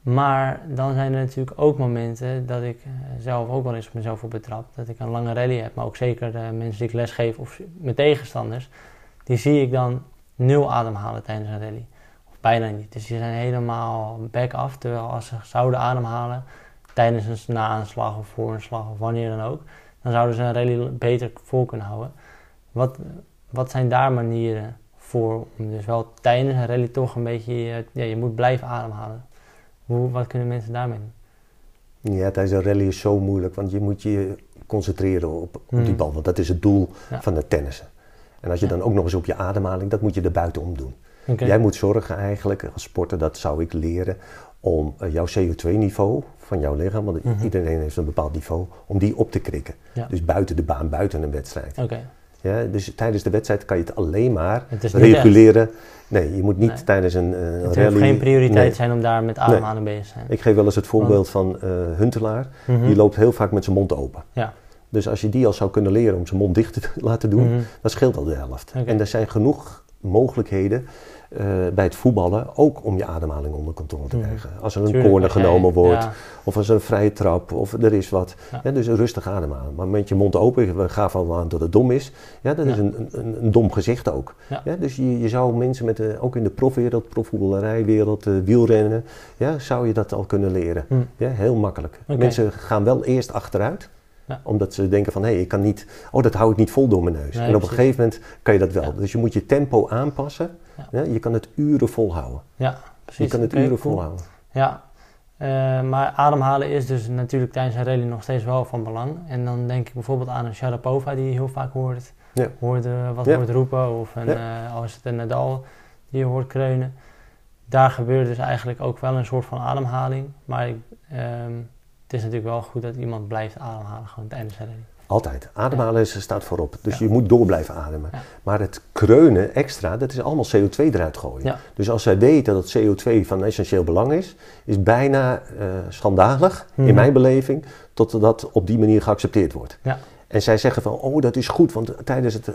Maar dan zijn er natuurlijk ook momenten dat ik zelf ook wel eens op mezelf op betrap. Dat ik een lange rally heb, maar ook zeker de mensen die ik lesgeef of mijn tegenstanders. Die zie ik dan nul ademhalen tijdens een rally. Of bijna niet. Dus die zijn helemaal back af. Terwijl als ze zouden ademhalen tijdens een na-aanslag of voor een slag of wanneer dan ook. Dan zouden ze een rally beter vol kunnen houden. Wat, wat zijn daar manieren voor om dus wel tijdens een rally toch een beetje, eh, ja, je moet blijven ademhalen. Hoe, wat kunnen mensen daarmee doen?
Ja, tijdens een rally is zo moeilijk, want je moet je concentreren op, op die
Mm.
bal, want dat is het doel
Ja.
van het tennissen. En als je
Ja.
dan ook nog eens op je ademhaling, dat moet je er buitenom doen. Jij moet zorgen eigenlijk, als sporter, dat zou ik leren, om eh, jouw CO2-niveau van jouw lichaam, want
Mhm.
iedereen heeft een bepaald niveau, om die op te krikken.
Ja.
Dus buiten de baan, buiten een wedstrijd.
Oké.
Ja, dus tijdens de wedstrijd kan je het alleen maar
Het echt-
reguleren. Nee, je moet niet
Nee.
tijdens een eh,
Het
rally...
geen prioriteit
Nee.
zijn om daar met ademhalen bezig te zijn.
Ik geef wel eens het voorbeeld van eh Huntelaar.
Mhm.
Die loopt heel vaak met zijn mond open.
Ja.
Dus als je die al zou kunnen leren om zijn mond dicht te [laughs] laten doen,
Mhm.
dan scheelt al de helft. En er zijn genoeg mogelijkheden eh, bij het voetballen ook om je ademhaling onder controle te
Mhm.
krijgen. Als er een
Tuurlijk,
corner
jij-
genomen wordt,
ja.
of als er een vrije trap, of er is wat.
Ja.
Ja, dus rustig ademhalen. Maar met je mond open, we gaven al aan dat het dom is. Ja, dat is een, een, een dom gezicht ook. Dus je, je zou mensen met de, ook in de profwereld, profvoetballerijwereld, eh, wielrennen, ja, zou je dat al kunnen leren.
Hm.
Ja, heel makkelijk. Mensen gaan wel eerst achteruit.
Ja.
Omdat ze denken van, hé, ik kan niet, oh, dat hou ik niet vol door mijn neus.
Nee,
en op een gegeven moment kan je dat wel.
Ja.
Dus je moet je tempo aanpassen.
Ja.
Je kan het uren volhouden.
Ja, precies.
Je kan het uren
cool.
volhouden.
Ja, Eh, maar ademhalen is dus natuurlijk tijdens een rally nog steeds wel van belang. En dan denk ik bijvoorbeeld aan een Sharapova die je heel vaak hoort,
Ja.
hoort wat
Ja.
hoort roepen. Of een,
Ja.
eh, als het een Nadal die je hoort kreunen. Daar gebeurt dus eigenlijk ook wel een soort van ademhaling. Maar ik, ehm, het is natuurlijk wel goed dat iemand blijft ademhalen gewoon tijdens een rally.
Altijd. Ademhalen staat voorop. Dus
Ja.
je moet door blijven ademen.
Ja.
Maar het kreunen extra, dat is allemaal CO2 eruit gooien.
Ja.
Dus als zij weten dat CO2 van essentieel belang is, is bijna eh, schandalig,
Mhm.
in mijn beleving, tot dat op die manier geaccepteerd wordt.
Ja.
En zij zeggen van, oh dat is goed, want tijdens het,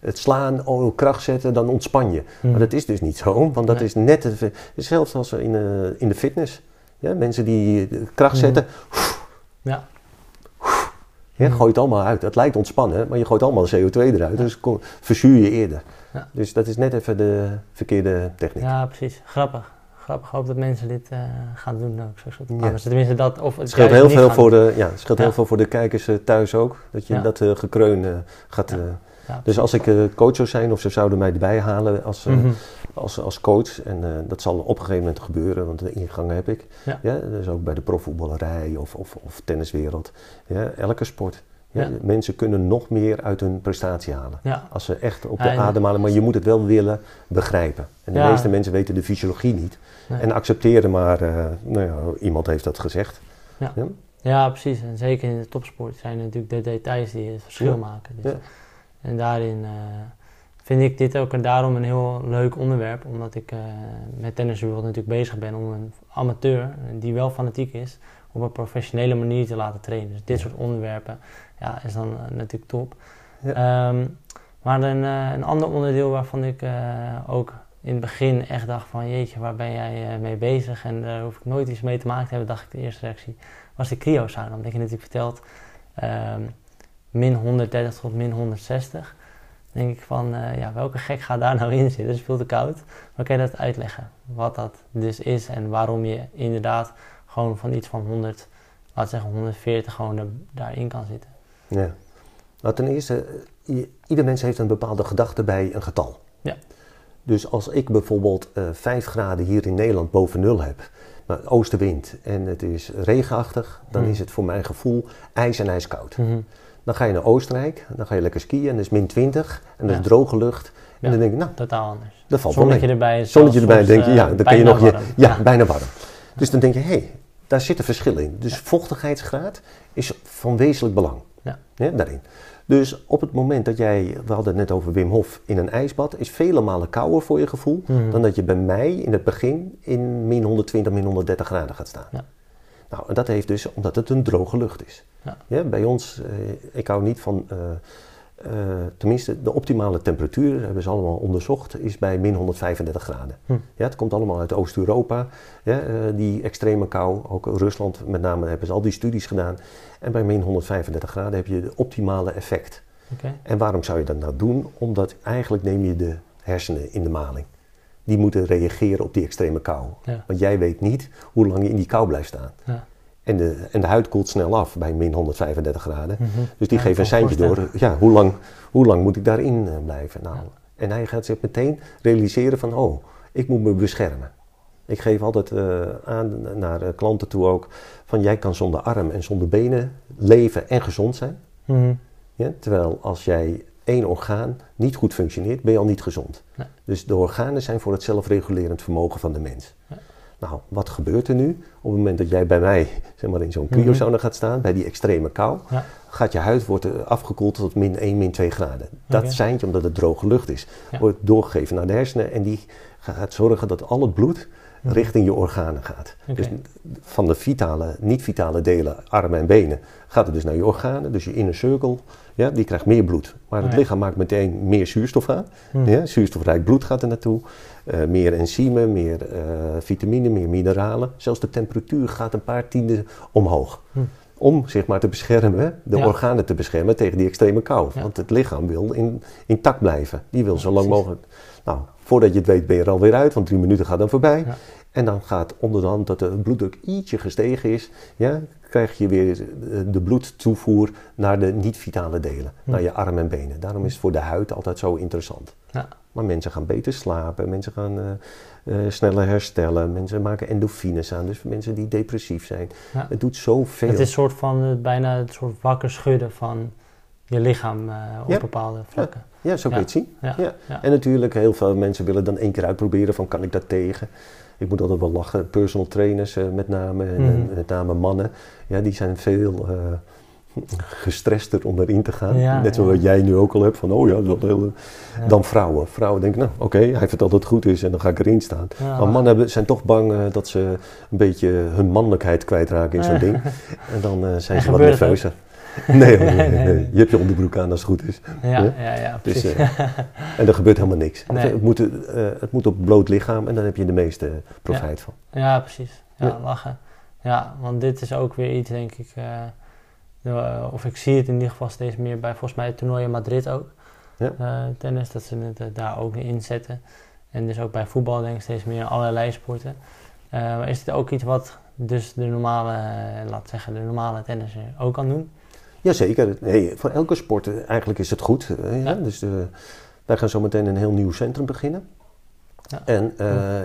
het slaan, oh kracht zetten, dan ontspan je.
Mhm.
Maar dat is dus niet zo, want dat is net het, hetzelfde als in, eh, in de fitness. Ja, mensen die eh, kracht
Mhm.
zetten,
ja, Mhm.
gooi het allemaal uit. Het lijkt ontspannen, maar je gooit allemaal CO2 eruit, dus verzuur je eerder. Dus dat is net even de verkeerde techniek.
ja, precies. Grappig. Grappig. Ik hoop dat mensen dit eh, gaan doen ook. Zo.
Ja.
Tenminste dat, of
Het scheelt, heel veel, voor de, ja, het scheelt
Ja.
heel veel voor de kijkers eh, thuis ook, dat je
Ja.
dat eh, gekreun gaat... Dus als ik coach zou zijn of ze zouden mij erbij halen als,
Mhm.
Als, als coach, en eh, dat zal op een gegeven moment gebeuren, want de ingang heb ik.
Ja.
dus ook bij de profvoetballerij of, of, of tenniswereld. Ja, elke sport. Ja,
Ja.
Mensen kunnen nog meer uit hun prestatie halen. Als ze echt op de
en-
ademhalen, maar je moet het wel willen begrijpen. En de meeste mensen weten de fysiologie niet.
Nee.
En accepteren maar, eh, nou ja, iemand heeft dat gezegd.
Ja. Precies. En zeker in de topsport zijn natuurlijk de details die het verschil maken. Dus,
Ja.
En daarin eh, vind ik dit ook en daarom een heel leuk onderwerp. Omdat ik eh, met Tennis World natuurlijk bezig ben om een amateur, die wel fanatiek is, op een professionele manier te laten trainen. Dus dit soort onderwerpen ja, is dan eh, natuurlijk top.
Ja.
Ehm, maar een, eh, een ander onderdeel waarvan ik ook in het begin echt dacht van jeetje, waar ben jij mee bezig? En daar hoef ik nooit iets mee te maken te hebben, dacht ik de eerste reactie, was de cryo-sauna. Omdat je natuurlijk verteld, ehm, min 130 tot min 160. Denk ik van, eh, ja, welke gek gaat daar [laughs] nou in zitten? Het is veel te koud. Maar kan je dat uitleggen? Wat dat dus is en waarom je inderdaad gewoon van iets van 100, laat zeggen 140 gewoon er, daarin kan zitten.
Ja. Nou, ten eerste, eh, ieder mens heeft een bepaalde gedachte bij een getal.
Ja.
Dus als ik bijvoorbeeld eh 5 graden hier in Nederland boven nul heb, maar oostenwind en het is regenachtig, dan
Hmm.
is het voor mijn gevoel ijs en ijskoud.
Mhm.
Dan ga je naar Oostenrijk, dan ga je lekker skiën en dat is min 20 en dat is droge lucht. En dan denk ik, nou,
Totaal anders.
dat valt wel
Zonnetje
mee.
erbij.
Zonnetje erbij, denk je, ja,
eh,
dan kun je nog je, ja, bijna warm. Dus dan denk je, hé, hey, daar zit een verschil in. Dus vochtigheidsgraad is van wezenlijk belang.
Ja.
daarin. Dus op het moment dat jij, we hadden het net over Wim Hof, in een ijsbad, is vele malen kouder voor je gevoel
Mhm.
dan dat je bij mij in het begin in min 120, min 130 graden gaat staan.
Ja.
Nou, en dat heeft dus omdat het een droge lucht is.
Ja.
bij ons, eh, ik hou niet van, eh, eh, tenminste de optimale temperatuur, hebben ze allemaal onderzocht, is bij min 135 graden.
Hm.
Ja, het komt allemaal uit Oost-Europa, ja, die extreme kou, ook Rusland met name hebben ze al die studies gedaan. En bij min 135 graden heb je de optimale effect.
Oké.
En waarom zou je dat nou doen? Omdat eigenlijk neem je de hersenen in de maling. Die moeten reageren op die extreme kou.
Ja.
Want jij weet niet hoe lang je in die kou blijft staan.
Ja.
En de, en de huid koelt snel af bij min 135 graden.
Mhm.
Dus die
Ja,
geven een seintje door. Ja, hoe lang, hoe lang moet ik daarin eh, blijven? Nou. En hij gaat zich meteen realiseren van, oh, ik moet me beschermen. Ik geef altijd uh, aan naar uh, klanten toe ook van jij kan zonder arm en zonder benen leven en gezond zijn.
Mm.
Ja? Terwijl als jij één orgaan niet goed functioneert, ben je al niet gezond. Dus de organen zijn voor het zelfregulerend vermogen van de mens.
Ja.
Nou, wat gebeurt er nu? Op het moment dat jij bij mij zeg maar, in zo'n cryozone gaat staan, bij die extreme kou,
Ja.
gaat je huid wordt afgekoeld tot min 1, min 2 graden. Dat
Oké.
seintje, omdat het droge lucht is, wordt doorgegeven naar de hersenen en die gaat zorgen dat al het bloed
Mhm.
Richting je organen gaat. Dus van de vitale, niet-vitale delen, armen en benen, gaat het dus naar je organen. Dus je inner circle, ja, die krijgt meer bloed. Maar het
Ja.
lichaam maakt meteen meer zuurstof aan.
Mhm.
Ja, zuurstofrijk bloed gaat er naartoe. Eh, meer enzymen, meer eh, vitamine, meer mineralen. Zelfs de temperatuur gaat een paar tienden omhoog.
Hm.
Om zich maar te beschermen, de
Ja.
organen te beschermen tegen die extreme kou. Want het lichaam wil in, intact blijven. Die wil zo lang mogelijk. Nou, voordat je het weet ben je er alweer uit, want drie minuten gaat dan voorbij.
Ja.
En dan gaat onder de hand dat de bloeddruk ietsje gestegen is, ja, krijg je weer de- de bloedtoevoer naar de niet-vitale delen,
Hm.
naar je armen en benen. Daarom is het voor de huid altijd zo interessant.
Ja.
Maar mensen gaan beter slapen, mensen gaan eh, eh, sneller herstellen, mensen maken endorfines aan. Dus voor mensen die depressief zijn,
Ja.
het doet zoveel.
Het is soort van eh, bijna een soort wakker schudden van je lichaam eh, op bepaalde vlakken.
Ja, zo kun je het zien.
Ja.
En natuurlijk, heel veel mensen willen dan één keer uitproberen van kan ik dat tegen. Ik moet altijd wel lachen, personal trainers eh, met name, en,
Mhm.
met name mannen, ja, die zijn veel eh gestrester om erin te gaan.
Ja,
Net zoals
ja.
jij nu ook al hebt, van oh ja, dat.
Ja.
Dan vrouwen. Vrouwen denken, nou oké, hij vertelt dat het goed is en dan ga ik erin staan. Maar mannen hebben- zijn toch bang dat ze een beetje hun mannelijkheid kwijtraken in zo'n ding. En dan zijn
En [laughs]
ze wat nerveuzer. [laughs] Nee, nee, je hebt je onderbroek aan als het goed is.
Ja,
Ja?
ja, ja,
Dus,
precies.
eh, [laughs] en er gebeurt helemaal niks.
Nee.
Het, moet, eh, het moet op bloot lichaam en dan heb je de meeste profijt van.
Ja, precies. Ja, lachen. Ja, want dit is ook weer iets, denk ik. eh, eh, of ik zie het in ieder geval steeds meer bij volgens mij het toernooi in Madrid ook.
Ja.
Eh, tennis, dat ze het eh, daar ook in zetten. En dus ook bij voetbal denk ik steeds meer allerlei sporten. Eh, maar is dit ook iets wat dus de normale, eh, laat zeggen, de normale tennisser ook kan doen?
Jazeker. Nee, voor elke sport eh, eigenlijk is het goed. eh, ja. Dus eh, wij gaan zo meteen een heel nieuw centrum beginnen.
Ja.
En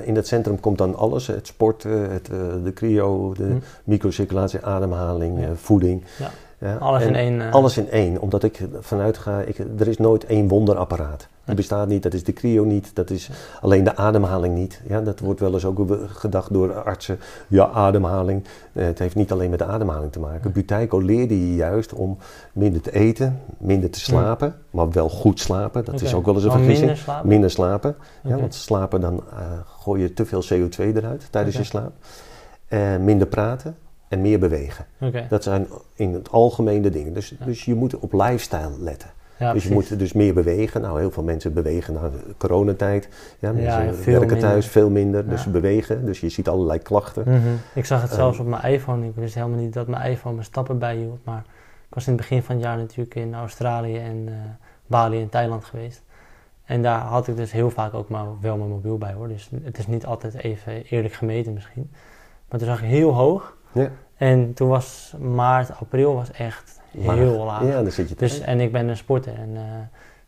in dat centrum komt dan alles. Het sport, eh, het, de cryo, de
Hm.
microcirculatie, ademhaling,
Ja.
voeding.
Ja. Alles
en
in één.
Alles in één, omdat ik vanuit ga, ik, er is nooit één wonderapparaat. Die bestaat niet, dat is de cryo niet, dat is alleen de ademhaling niet. Ja, dat wordt wel eens ook gedacht door artsen. Ja, ademhaling, eh, het heeft niet alleen met de ademhaling te maken. Buteyko leerde je juist om minder te eten, minder te slapen, maar wel goed slapen. Dat is ook wel eens een
Gewoon
vergissing.
minder slapen?
Minder slapen, ja,
Oké.
want slapen dan eh, gooi je te veel CO2 eruit tijdens je slaap. Eh, minder praten en meer bewegen. Dat zijn in het algemeen de dingen. Dus, dus je moet op lifestyle letten. Dus je moet dus meer bewegen. Nou, heel veel mensen bewegen na coronatijd. Ja, mensen werken
minder.
thuis veel minder, dus ze bewegen. Dus je ziet allerlei klachten.
Mhm. Ik zag het
Ehm.
zelfs op mijn iPhone. Ik wist helemaal niet dat mijn iPhone mijn stappen bijhield. Maar ik was in het begin van het jaar natuurlijk in Australië en eh, Bali en Thailand geweest. En daar had ik dus heel vaak ook maar wel mijn mobiel bij hoor. Dus het is niet altijd even eerlijk gemeten misschien. Maar toen zag ik heel hoog.
Ja.
En toen was maart, april was echt
Maar-
heel laag.
Ja, dan zit je
Dus, en ik ben een sporter en eh,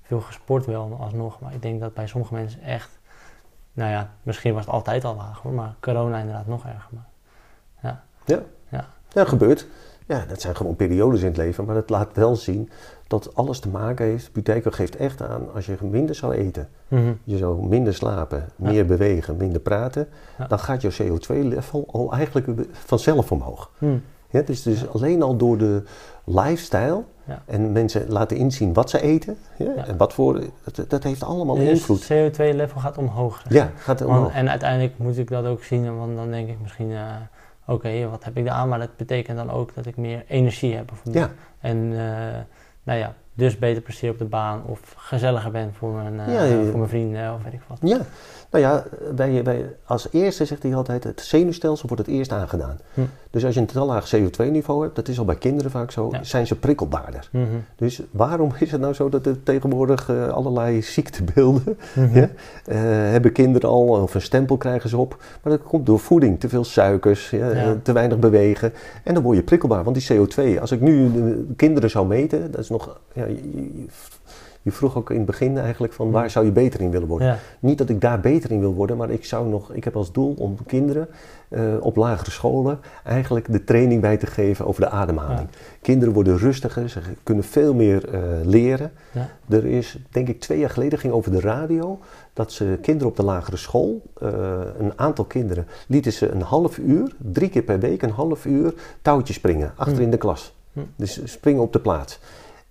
veel gesport wel alsnog. Maar ik denk dat bij sommige mensen echt, nou ja, misschien was het altijd al laag hoor. Maar corona inderdaad nog erger. Maar,
Ja, gebeurt. Ja, dat zijn gewoon periodes in het leven. Maar het laat wel zien dat alles te maken heeft. Buteyko geeft echt aan, als je minder zou eten,
Mhm.
je zou minder slapen,
Ja.
meer bewegen, minder praten,
Ja.
dan gaat je CO2-level al eigenlijk vanzelf omhoog.
Hm.
Ja, dus, dus alleen al door de lifestyle
Ja.
en mensen laten inzien wat ze eten ja,
Ja.
en wat voor, dat, dat heeft allemaal
Dus
invloed.
CO2-level gaat omhoog. zeg
Ja, gaat
Want-
omhoog.
en uiteindelijk moet ik dat ook zien, want dan denk ik misschien, eh, oké, wat heb ik aan? Maar dat betekent dan ook dat ik meer energie heb bijvoorbeeld.
Ja.
En eh, nou ja, dus beter presteer op de baan of gezelliger ben voor mijn, eh,
Ja, ja, ja.
voor mijn vrienden of weet ik wat.
Ja, nou ja, bij, bij, als eerste zegt hij altijd, het zenuwstelsel wordt het eerst aangedaan.
Hm.
Dus als je een te laag CO2-niveau hebt, dat is al bij kinderen vaak zo,
Ja.
zijn ze prikkelbaarder.
Mhm.
Dus waarom is het nou zo dat er tegenwoordig eh, allerlei ziektebeelden
Mhm.
Ja? eh, hebben kinderen al, of een stempel krijgen ze op. Maar dat komt door voeding, te veel suikers, ja, eh, te weinig bewegen. En dan word je prikkelbaar, want die CO2, als ik nu de kinderen zou meten, dat is nog, ja, je- vroeg ook in het begin eigenlijk van waar zou je beter in willen worden.
Ja.
Niet dat ik daar beter in wil worden, maar ik zou nog, ik heb als doel om kinderen eh, op lagere scholen eigenlijk de training bij te geven over de ademhaling. Kinderen worden rustiger, ze kunnen veel meer eh, leren.
Ja.
Er is, denk ik, twee jaar geleden ging over de radio dat ze kinderen op de lagere school, eh, een aantal kinderen, lieten ze een half uur, drie keer per week, een half uur touwtje springen achter
Hm.
in de klas.
Hm.
Dus springen op de plaats.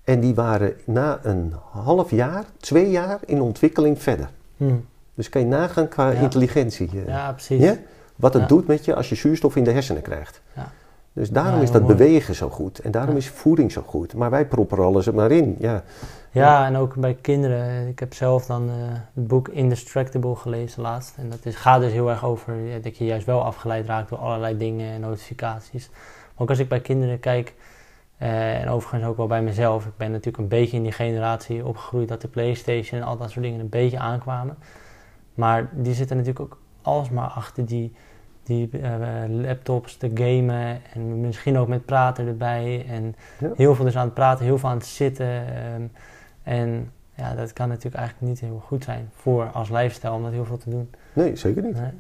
En die waren na een half jaar, twee jaar in ontwikkeling verder.
Hm.
Dus kan je nagaan qua
Ja.
intelligentie. eh,
ja, precies.
Wat het
Ja.
doet met je als je zuurstof in de hersenen krijgt.
Ja.
Dus daarom is dat
mooi.
bewegen zo goed. En daarom is voeding zo goed. Maar wij proppen alles er maar in. Ja.
Ja, en ook bij kinderen. Ik heb zelf dan eh, het boek Indestructible gelezen laatst. En dat is, gaat dus heel erg over dat je juist wel afgeleid raakt door allerlei dingen en notificaties. Maar ook als ik bij kinderen kijk, eh, en overigens ook wel bij mezelf. Ik ben natuurlijk een beetje in die generatie opgegroeid dat de Playstation en al dat soort dingen een beetje aankwamen. Maar die zitten natuurlijk ook alsmaar achter die, die eh, laptops te gamen en misschien ook met praten erbij. En
Ja.
heel veel dus aan het praten, heel veel aan het zitten. ehm, en ja, dat kan natuurlijk eigenlijk niet heel goed zijn voor als lifestyle om dat heel veel te doen.
Nee, zeker niet.
Nee.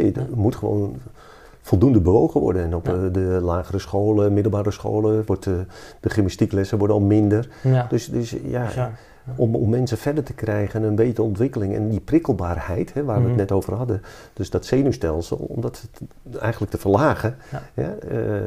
Nee, er moet gewoon voldoende bewogen worden. En op
Ja.
eh, de lagere scholen, middelbare scholen, wordt de, de gymnastieklessen worden al minder.
Ja,
Dus, dus ja, om, om mensen verder te krijgen en een betere ontwikkeling en die prikkelbaarheid, hè, waar we
Mhm.
het net over hadden, dus dat zenuwstelsel, om dat eigenlijk te verlagen, eh,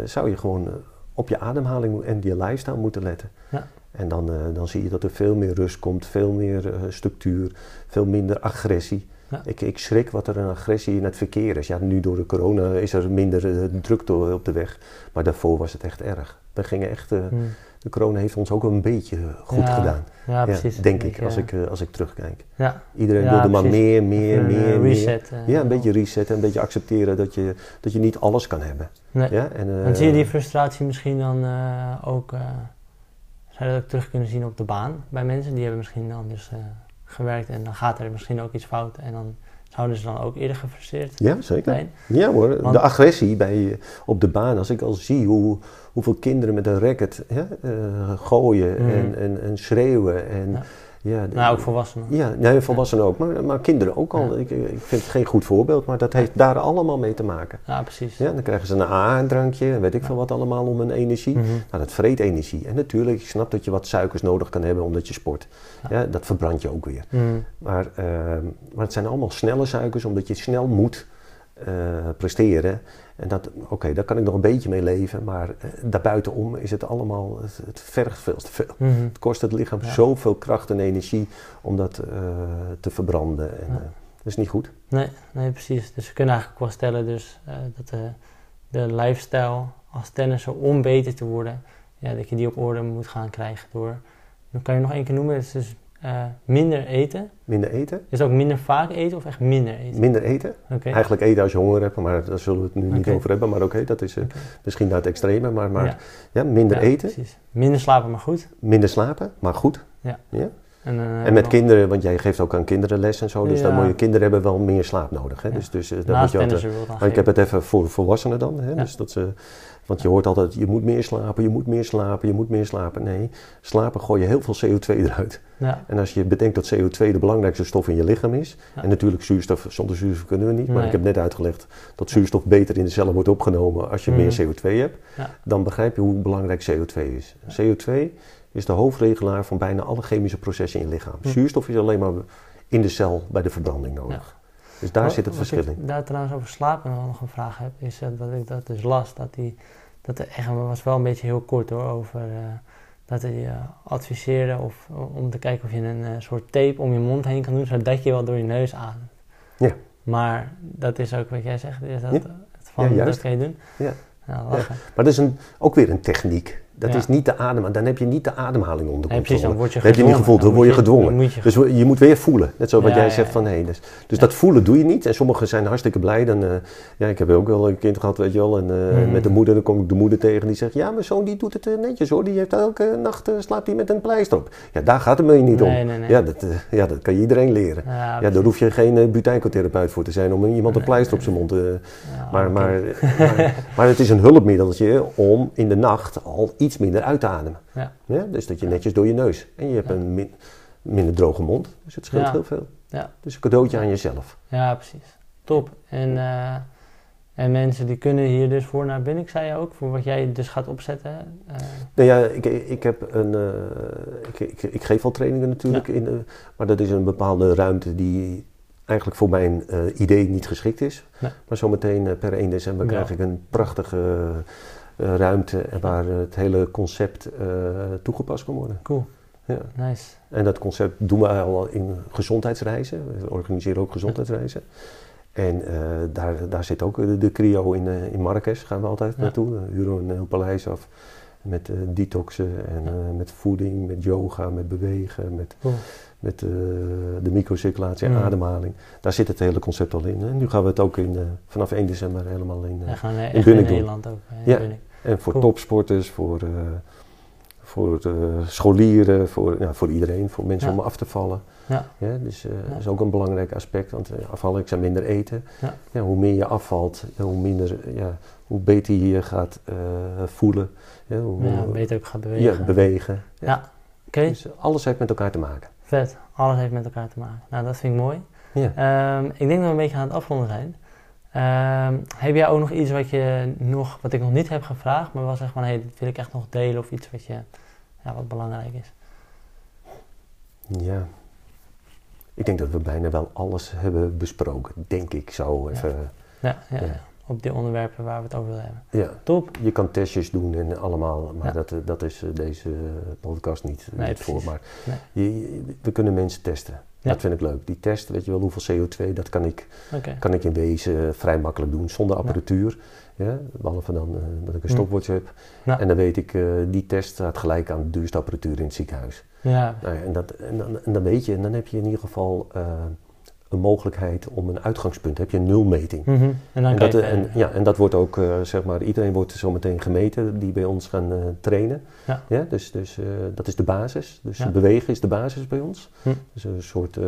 zou je gewoon eh, op je ademhaling en je lifestyle moeten letten.
Ja.
En dan, eh, dan zie je dat er veel meer rust komt, veel meer eh, structuur, veel minder agressie.
Ja.
Ik, ik schrik wat er een agressie in het verkeer is. Ja, nu door de corona is er minder drukte op de weg, maar daarvoor was het echt erg. We gingen echt, eh,
Hm.
de corona heeft ons ook een beetje goed
Ja,
gedaan.
Ja, precies.
denk ik, als ik, als ik terugkijk.
Ja,
Iedereen wilde maar meer, meer,
een,
meer, meer. Ja, een beetje resetten, een beetje accepteren dat je, dat je niet alles kan hebben.
Nee.
Ja? En,
En zie je die frustratie misschien dan ook, zou je dat ook terug kunnen zien op de baan bij mensen? Die hebben misschien dan dus eh, gewerkt en dan gaat er misschien ook iets fout en dan zouden ze dan ook eerder gefrustreerd
Ja, zeker.
zijn.
Ja hoor,
Want-
de agressie bij, eh, op de baan. Als ik al zie hoe, hoeveel kinderen met een racket hè, eh, gooien
Mhm.
en, en, en schreeuwen. En,
Ja.
Ja.
Nou, ook volwassenen.
Ja, nee, volwassenen ook, maar, maar kinderen ook al.
Ja.
Ik, ik vind het geen goed voorbeeld, maar dat heeft daar allemaal mee te maken.
Ja, precies.
Ja, dan krijgen ze een A, een drankje en weet ik veel wat allemaal om hun energie.
Mhm.
Nou, dat vreet energie. En natuurlijk, ik snap dat je wat suikers nodig kan hebben omdat je sport.
Ja.
Dat verbrandt je ook weer.
Mhm.
Maar, ehm, maar het zijn allemaal snelle suikers omdat je snel moet eh, presteren. En dat, oké, daar kan ik nog een beetje mee leven. Maar eh, daarbuitenom is het allemaal, het, het vergt veel te veel.
Mhm.
Het kost het lichaam
Ja.
zoveel kracht en energie om dat eh, te verbranden. En,
Ja.
dat is niet goed.
Nee, nee, precies. Dus we kunnen eigenlijk wel stellen dus, dat de, de lifestyle als tennisser om beter te worden, ja, dat je die op orde moet gaan krijgen door, dan kan je nog één keer noemen, het is dus eh, minder eten.
Minder eten,
Is het ook minder vaak eten of echt minder eten?
minder eten. Eigenlijk eten als je honger hebt, maar daar zullen we het nu niet over hebben. Maar oké, dat is eh, misschien naar het extreme. Maar, maar
Ja.
ja. minder
Ja,
eten,
Precies. Minder slapen, maar goed.
minder slapen, maar goed.
En, eh,
En met
nog-
kinderen, want jij geeft ook aan kinderen les en zo. Dus
Ja.
dan moet je kinderen hebben wel meer slaap nodig. Hè?
Ja.
Dus, dus daar moet je altijd, ik heb het even voor volwassenen dan. Hè?
Ja.
Dus dat ze, want je hoort altijd, je moet meer slapen, je moet meer slapen, je moet meer slapen. Nee, slapen gooi je heel veel CO2 eruit.
Ja,
En als je bedenkt dat CO2 de belangrijkste stof in je lichaam is.
Ja.
En natuurlijk zuurstof, zonder zuurstof kunnen we niet. Maar
Nee.
ik heb net uitgelegd dat zuurstof beter in de cellen wordt opgenomen als je
Mhm.
meer CO2 hebt.
Ja.
Dan begrijp je hoe belangrijk CO2 is. CO2 is de hoofdregelaar van bijna alle chemische processen in je lichaam.
Hm.
Zuurstof is alleen maar in de cel bij de verbranding nodig. Dus daar
Wat-
zit het verschil in.
daar trouwens over slapen nog een vraag heb, is eh, dat ik dat dus las, dat die, dat er echt, was wel een beetje heel kort hoor, over eh, dat hij eh, adviseerde of, om te kijken of je een soort tape om je mond heen kan doen, zodat je wel door je neus ademt.
Ja.
Maar dat is ook wat jij zegt, is dat,
Ja.
het van,
Ja,
dat kan je doen?
Ja.
Ja.
Maar dat is een, ook weer een techniek. Dat
Ja.
is niet de adem, dan heb je niet de ademhaling onder
Nee, precies, dan
controle.
word je
Dan heb je niet gevoeld, dan word je gedwongen.
moet je
Dus je moet weer voelen. Net zo wat
Ja,
jij zegt
ja.
van nee. Dus, dus
Ja.
dat voelen doe je niet. En sommigen zijn hartstikke blij. Dan, eh, ja, ik heb ook wel een kind gehad, weet je wel. En eh,
Mhm.
met de moeder, dan kom ik de moeder tegen die zegt: Ja, mijn zoon die doet het eh, netjes hoor. Die heeft elke nacht slaapt hij met een pleister op. Ja, daar gaat het me niet om.
Nee, nee, nee.
Ja, dat, ja, dat kan je iedereen leren.
Ja,
daar hoef je geen butycotherapeut voor te zijn om iemand een pleister op zijn mond te. Maar, [laughs] maar, maar het is een hulpmiddeltje om in de nacht al iets minder uit te ademen.
Ja.
Ja, dus dat je netjes door je neus. En je hebt
Ja.
een min- minder droge mond. Dus het scheelt
Ja.
heel veel.
Ja.
Dus een cadeautje aan jezelf.
Ja, precies. Top. En, eh, en mensen die kunnen hier dus voor naar binnen, ik zei je ook, voor wat jij dus gaat opzetten. eh,
Nou ja, ik, ik heb een. eh, ik, ik, ik geef al trainingen natuurlijk, in, maar dat is een bepaalde ruimte die eigenlijk voor mijn idee niet geschikt is.
Nee.
Maar zometeen per 1 december krijg ik een prachtige ruimte en waar het hele concept eh, toegepast kan worden.
cool.
Ja.
Nice.
En dat concept doen we al in gezondheidsreizen. We organiseren ook gezondheidsreizen. En eh, daar, daar zit ook de, de CRIO in, eh, in Marrakesh, gaan we altijd
Ja.
naartoe. Dan huren we een heel paleis af met eh, detoxen en eh, met voeding, met yoga, met bewegen, met,
Cool.
Met eh, de microcirculatie en
Mm.
ademhaling. Daar zit het hele concept al in. En nu gaan we het ook in, eh, vanaf 1 december helemaal in.
En gewoon eh,
in
in
doen.
Nederland ook.
Ja.
Bunnik.
en voor
Cool.
topsporters, voor, voor scholieren, voor, voor iedereen, voor mensen
Ja.
om af te vallen.
Ja.
Ja, dus dat is ook een belangrijk aspect, want afvallen, ik zei minder eten.
Ja.
hoe meer je afvalt, hoe, minder, ja, hoe beter je je gaat voelen. Ja, hoe,
Ja, beter ook gaat bewegen.
ja, bewegen.
Ja. Oké,
Dus alles heeft met elkaar te maken.
Vet. Alles heeft met elkaar te maken. Nou, dat vind ik mooi.
Ja.
Ehm, ik denk dat we een beetje aan het afronden zijn. Ehm, heb jij ook nog iets wat, je nog, wat ik nog niet heb gevraagd, maar wel zeg van, hé, dit wil ik echt nog delen of iets wat, je, ja, wat belangrijk is?
ja. Ik denk dat we bijna wel alles hebben besproken, denk ik zo even.
Ja, ja,
Ja.
Op die onderwerpen waar we het over willen hebben.
Ja.
Top.
Je kan testjes doen en allemaal, maar
Ja.
dat, eh, dat is eh, deze podcast niet,
Nee,
niet voor. Maar
Nee.
je- je- we kunnen mensen testen.
Ja.
Dat vind ik leuk. Die test, weet je wel, hoeveel CO2, dat kan ik, kan ik in wezen eh, vrij makkelijk doen, zonder apparatuur. Ja. behalve dan eh, dat ik een
Hm.
stopwatch heb.
Ja.
En dan weet ik, eh, die test staat gelijk aan de duurste apparatuur in het ziekenhuis.
Ja,
Nou ja, en, dat, en, dan, en dan weet je, en dan heb je in ieder geval eh, een mogelijkheid om een uitgangspunt. heb je een nulmeting.
Mhm. En
dat,
je
en, ja, en dat wordt ook, eh, zeg maar, iedereen wordt zo meteen gemeten die bij ons gaan eh, trainen.
Ja.
dus dus eh, dat is de basis. Dus
Ja.
bewegen is de basis bij ons.
Hm.
Dus een soort eh,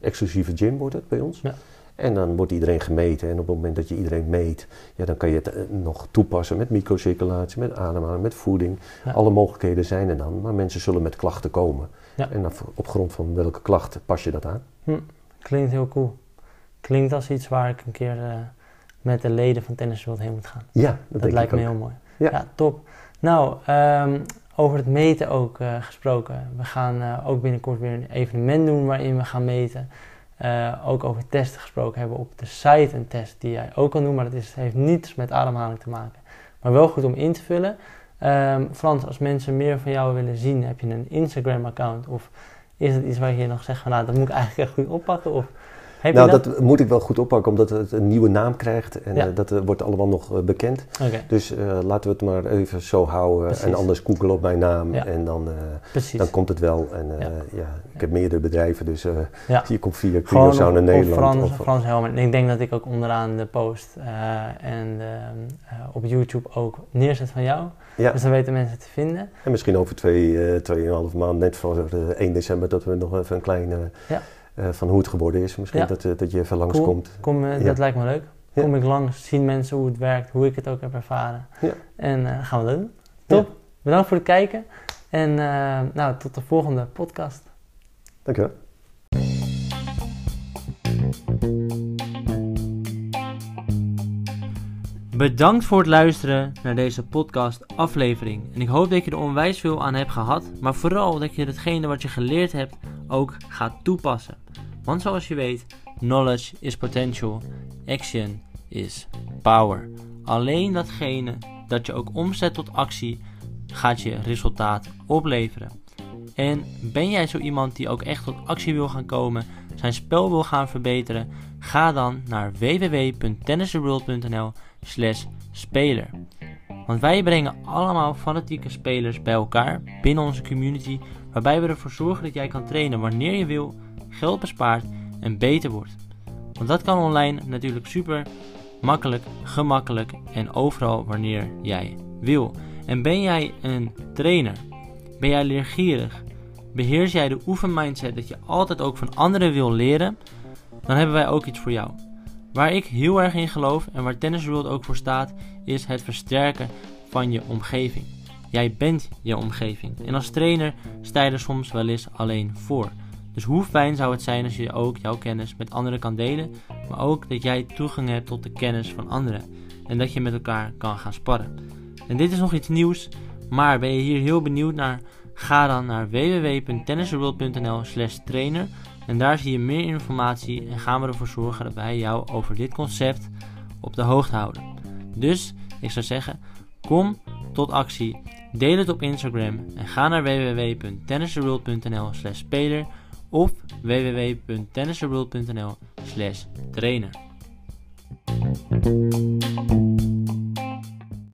exclusieve gym wordt het bij ons.
Ja.
En dan wordt iedereen gemeten. En op het moment dat je iedereen meet, ja, dan kan je het eh, nog toepassen met microcirculatie, met ademhaling, met voeding.
Ja.
Alle mogelijkheden zijn er dan, maar mensen zullen met klachten komen.
Ja.
En op grond van welke klachten pas je dat aan?
Klinkt heel cool. Klinkt als iets waar ik een keer eh, met de leden van Tennis World heen moet gaan.
Ja, dat,
Dat,
denk
lijkt
ik
me
ook.
heel mooi.
Ja.
Ja, top. Nou, ehm, over het meten ook eh, gesproken. We gaan eh, ook binnenkort weer een evenement doen waarin we gaan meten. Ook over testen gesproken hebben op de site een test die jij ook kan doen, maar dat is, heeft niets met ademhaling te maken. Maar wel goed om in te vullen. Ehm, Frans, als mensen meer van jou willen zien, heb je een Instagram-account? Of is het iets waar je nog zegt van, nou, dat moet ik eigenlijk echt goed oppakken? Of heb
nou,
je dat?
dat? moet ik wel goed oppakken, omdat het een nieuwe naam krijgt. En
Ja.
eh, dat eh, wordt allemaal nog eh, bekend. Dus laten we het maar even zo houden.
Precies.
En anders googelen op mijn naam.
Ja.
En dan, dan komt het wel. En
Ja.
ja. ik heb meerdere bedrijven, dus je komt via in Nederland.
Frans,
of-
Frans Helmer. En ik denk dat ik ook onderaan de post en op YouTube ook neerzet van jou.
Ja.
Dus dan weten mensen te vinden.
En misschien over twee, eh tweeënhalf maand, net voor eh, 1 december, dat we nog even een kleine
Ja.
eh, van hoe het geworden is. Misschien
Ja.
dat, dat je even
Cool.
langskomt.
Kom, eh,
Ja.
Dat lijkt me leuk. Kom ik langs, zien mensen hoe het werkt, hoe ik het ook heb ervaren.
Ja.
En gaan we dat doen. Top. Bedankt voor het kijken. En nou, tot de volgende podcast.
Dankjewel.
Bedankt voor het luisteren naar deze podcast aflevering. En ik hoop dat je er onwijs veel aan hebt gehad, maar vooral dat je hetgene wat je geleerd hebt ook gaat toepassen. Want zoals je weet, knowledge is potential, action is power. Alleen datgene dat je ook omzet tot actie gaat je resultaat opleveren. En ben jij zo iemand die ook echt tot actie wil gaan komen, zijn spel wil gaan verbeteren, ga dan naar www.tennistheworld.nl slash speler. Want wij brengen allemaal fanatieke spelers bij elkaar binnen onze community, waarbij we ervoor zorgen dat jij kan trainen wanneer je wil, geld bespaart en beter wordt. Want dat kan online natuurlijk super makkelijk, gemakkelijk en overal wanneer jij wil. En ben jij een trainer? Ben jij leergierig? Beheers jij de oefenmindset dat je altijd ook van anderen wil leren? Dan hebben wij ook iets voor jou. Waar ik heel erg in geloof en waar Tennis World ook voor staat, is het versterken van je omgeving. Jij bent je omgeving. En als trainer sta je er soms wel eens alleen voor. Dus hoe fijn zou het zijn als je ook jouw kennis met anderen kan delen, maar ook dat jij toegang hebt tot de kennis van anderen en dat je met elkaar kan gaan sparren. En dit is nog iets nieuws, maar ben je hier heel benieuwd naar? Ga dan naar www.tennisworld.nl slash trainer en daar zie je meer informatie en gaan we ervoor zorgen dat wij jou over dit concept op de hoogte houden. Dus ik zou zeggen, kom tot actie, deel het op Instagram en ga naar www.tennisworld.nl slash speler of www.tennisworld.nl slash trainer.